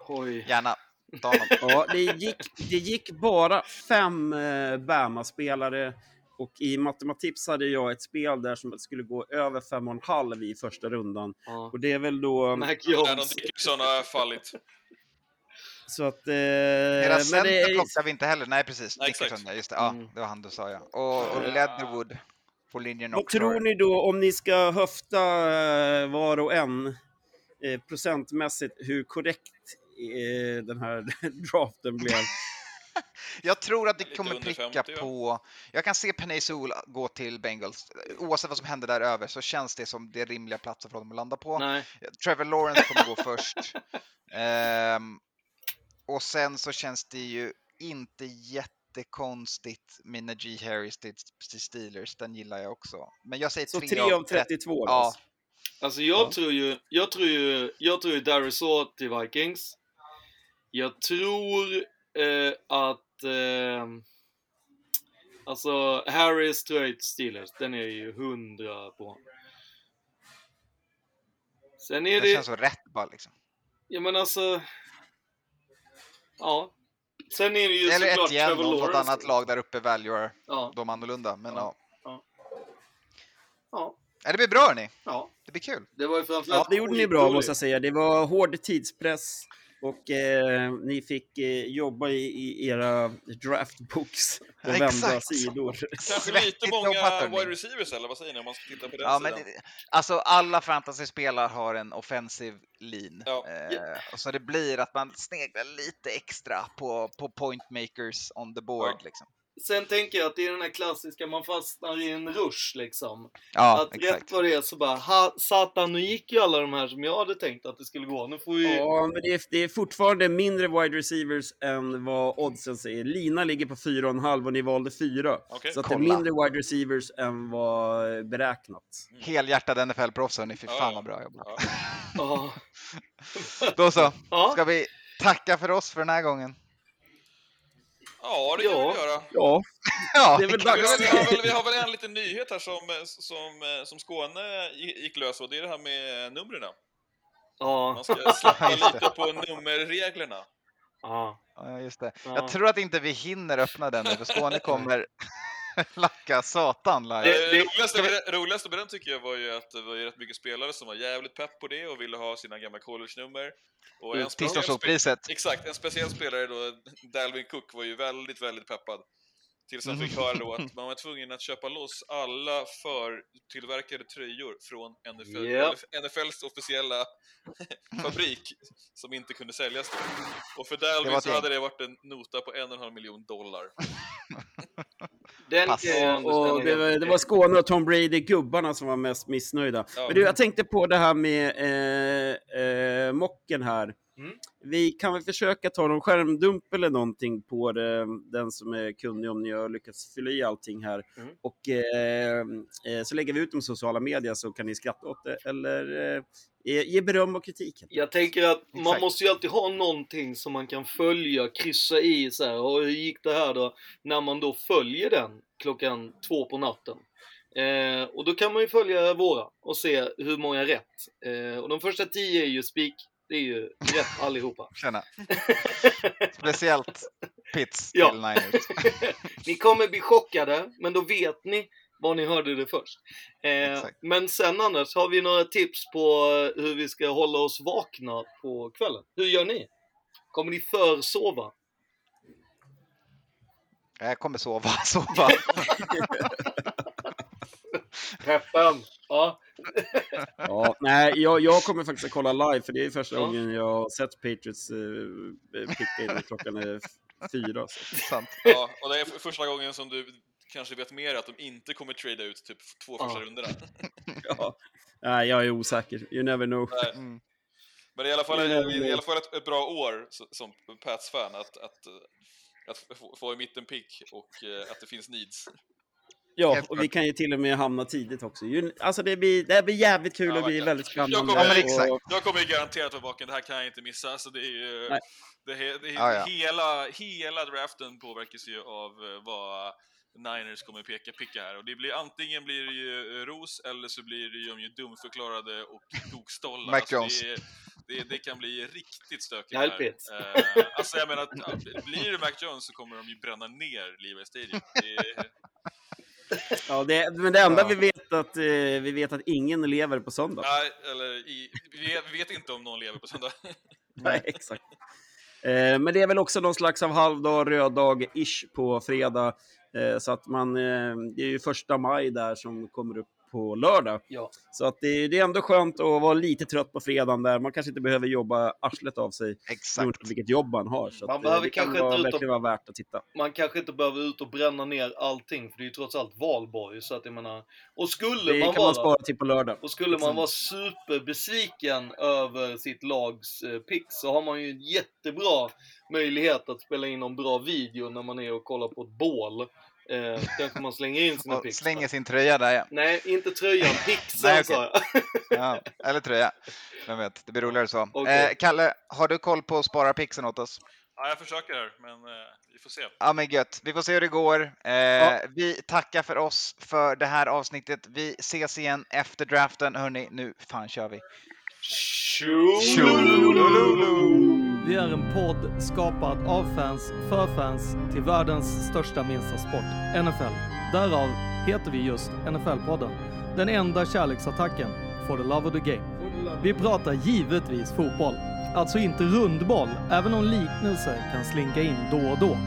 Oj. Gärna. Ja, det gick, det gick bara fem eh, Bama-spelare och i Matematips hade jag ett spel där som skulle gå över fem och en halv i första rundan. Ja. Och det är väl då... Mac Jones. Dickinson har fallit. Så att... Eh, Era men center det är, plockar vi inte heller. Nej, precis. Nej, exakt. Dickerson, ja, just det. Ja, Mm. det var han du sa, ja. Och, och Leatherwood på linjen vad också. tror ni då om ni ska höfta eh, var och en eh, procentmässigt hur korrekt eh, den här draften blev? Jag tror att det kommer pricka 50, ja. på... Jag kan se Penay Sewell gå till Bengals. Oavsett vad som händer där över så känns det som det rimliga platser för honom att landa på. Nej. Trevor Lawrence kommer gå först. Ehm, och sen så känns det ju inte jättekonstigt med Najee Harris till, Steelers. Den gillar jag också. Men jag säger Så 3 3 av 32 Ja, alltså. Alltså jag Ja. tror ju, jag tror ju, jag tror ju Darius Saw till Vikings. Jag tror eh, att, eh, alltså Harris tror jag till Steelers. Den är ju hundra på. Sen är det det, känns så rätt bara liksom. ja men alltså, ja. Sen är det ju Eller såklart ett igen, Trevor om något Lawrence. annat lag där uppe väljer Ja, dem annorlunda. Men ja. Ja. ja, Ja, det blir bra hörni. ja. Det blir kul. Det var ju framförallt Ja, det gjorde ni bra måste jag säga. Det var hård tidspress och eh, ni fick eh, jobba i, i era draftbooks på Ja, vända exakt. sidor. Kanske lite många wide receivers eller vad säger ni om man ska titta på den Ja, sidan? men, alltså alla fantasyspelare har en offensive lean. Ja. Eh, och så det blir att man sneglar lite extra på, på point makers on the board. Ja. Liksom. Sen tänker jag att det är den här klassiska, man fastnar i en rush liksom. Ja, att exakt. rätt vad det är så bara, ha, satan nu gick ju alla de här som jag hade tänkt att det skulle gå. Nu får vi... Ja, men det är, det är fortfarande mindre wide receivers än vad oddsen säger. Lina ligger på 4,5 och ni valde 4. Okej. Så att det är mindre wide receivers än vad eh, beräknat. Helhjärtad NFL-proffs hörni, fy fan ja. vad bra jobbat. Ja. Ja. Då så, Ja. ska vi tacka för oss för den här gången? Ja, det kan Ja. vi göra. Ja, Ja, det är väl Vi har, väl, vi, har väl, vi har väl en liten nyhet här som, som, som Skåne gick lös och det är det här med numren. Ja. Man ska släppa lite på nummerreglerna. Ja. ja, just det. Ja. Jag tror att inte vi hinner öppna den nu, för Skåne kommer lacka satan live. Det- Det, roligaste, med det, roligaste med den tycker jag var ju att det var ju rätt mycket spelare som var jävligt pepp på det och ville ha sina gamla college-nummer. Spe- Pistonssolpriset. exakt, en speciell spelare då, Dalvin Cook, var ju väldigt, väldigt peppad. Tills han Mm. fick höra då att man var tvungen att köpa loss alla förtillverkade tröjor från NFL, Japp. NFLs officiella fabrik som inte kunde säljas då. Och för Dalvin så hade det varit en nota på en och en halv miljon dollar. Den Pass. ändå Och det, var, det var Skåne och Tom Brady, gubbarna, som var mest missnöjda. Ja. Men du, jag tänkte på det här med eh, eh, mocken här. Mm. Vi kan väl försöka ta någon skärmdump eller någonting på det, den som är kunnig om ni har lyckats fylla i allting här. Mm. Och eh, eh, så lägger vi ut dem i sociala medier så kan ni skratta åt det eller eh, ge, beröm och kritik. Jag tänker att man Exakt. måste ju alltid ha någonting som man kan följa, kryssa i så här. Och hur gick det här då? När man då följer den klockan två på natten. Eh, och då kan man ju följa våra och se hur många rätt. Eh, och de första tio är ju spik. Det är ju rätt allihopa. Tjena. Speciellt Pits Ja. till Niners. ni kommer bli chockade, men då vet ni var ni hörde det först. Eh, men sen annars, har vi några tips på eh, hur vi ska hålla oss vakna på kvällen? Hur gör ni? Kommer ni försova? Jag kommer sova, sova. Peppen! Ja. Ja, nej, jag, jag kommer faktiskt att kolla live för det är första Ja. gången jag har sett Patriots eh, picka in klockan är fyra. Så. Sant. Ja, och det är första gången som du kanske vet mer att de inte kommer trada ut typ två första Ja. rundorna. Ja. Nej, jag är osäker. You never know. Mm. Men det är i alla fall, i, alla fall ett, ett bra år som Pats-fan att, att, att få, få i mitten pick och eh, att det finns needs. Ja, och vi kan ju till och med hamna tidigt också. Alltså det blir, det blir jävligt kul Ja, och blir väldigt spännande. Jag kommer, Ja, men exakt. och- jag kommer ju garanterat vara vaken, det här kan jag inte missa. Så det är ju, det, he- det, Ja, ja. Hela, hela draften påverkas ju av eh, vad Niners kommer peka picka här. Och det blir antingen blir det ju eh, ros eller så blir det ju de ju dumförklarade och tokstollar. Mac Alltså, Jones. det, det, det kan bli riktigt stökigt här. Eh, alltså jag menar, att, blir det Mac Jones så kommer de ju bränna ner Levi Stadium. Det Ja, det, men det enda Ja. vi vet att eh, vi vet att ingen lever på söndag. nej, eller i, vi, vet, vi vet inte om någon lever på söndag. Nej, exakt. Eh, men det är väl också någon slags av halvdag, röd dag-ish på fredag. Eh, så att man, eh, det är ju första maj där som kommer upp på lördag. Ja. Så att det, det är ändå skönt att vara lite trött på fredagen där. Man kanske inte behöver jobba arslet av sig Exakt. beroende på vilket jobb man har. Så Man att, eh, behöver det kan kanske vara, inte ut och- vara värt att titta. Man kanske inte behöver ut och bränna ner allting, för det är ju trots allt valborg. Så att jag menar, och skulle Det man kan vara... man spara till på lördag. Och skulle man Liksom. vara superbesviken över sitt lags eh, pick så har man ju en jättebra möjlighet att spela in en bra video när man är och kollar på ett bål. Eh, kanske man slänger in sina picks. slänger sin tröja där ja. Nej, inte tröjan. Nej, Pixen okej. sa jag. ja. Eller tröja. Vem vet, det blir roligare så. Okej. Eh, Kalle, har du koll på spararpixen åt oss? Ja, jag försöker här, men eh, vi får se. Ja men gött, vi får se hur det går. Eh, Vi tackar för oss för det här avsnittet. Vi ses igen efter draften. Hörni, nu fan kör vi. Vi är en podd skapad av fans, för fans, till världens största minsta sport, NFL. Därav heter vi just NFL-podden. Den enda kärleksattacken, for the love of the game. Vi pratar givetvis fotboll. Alltså inte rundboll, även om liknelser kan slinka in då och då.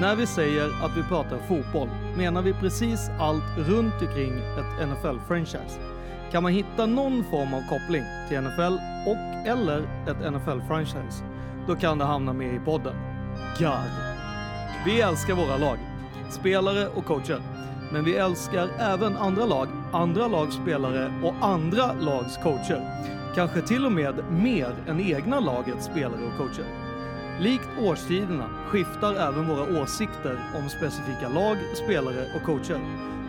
När vi säger att vi pratar fotboll menar vi precis allt runt omkring ett NFL-franchise. Kan man hitta någon form av koppling till NFL och eller ett NFL-franchise, då kan det hamna med i podden. God. Vi älskar våra lag, spelare och coacher. Men vi älskar även andra lag, andra lags spelare och andra lags coacher. Kanske till och med mer än egna lagets spelare och coacher. Likt årstiderna skiftar även våra åsikter om specifika lag, spelare och coacher.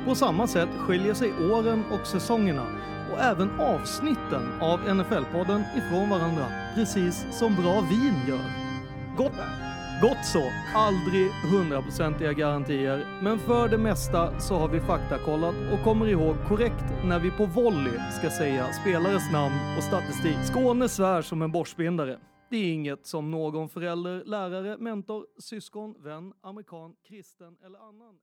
På samma sätt skiljer sig åren och säsongerna och även avsnitten av NFL-podden ifrån varandra, precis som bra vin gör. Gott, gott så, aldrig hundraprocentiga garantier, men för det mesta så har vi faktakollat och kommer ihåg korrekt när vi på volley ska säga spelares namn och statistik. Skåne svär som en borstbindare. Det är inget som någon förälder, lärare, mentor, syskon, vän, amerikan, kristen eller annan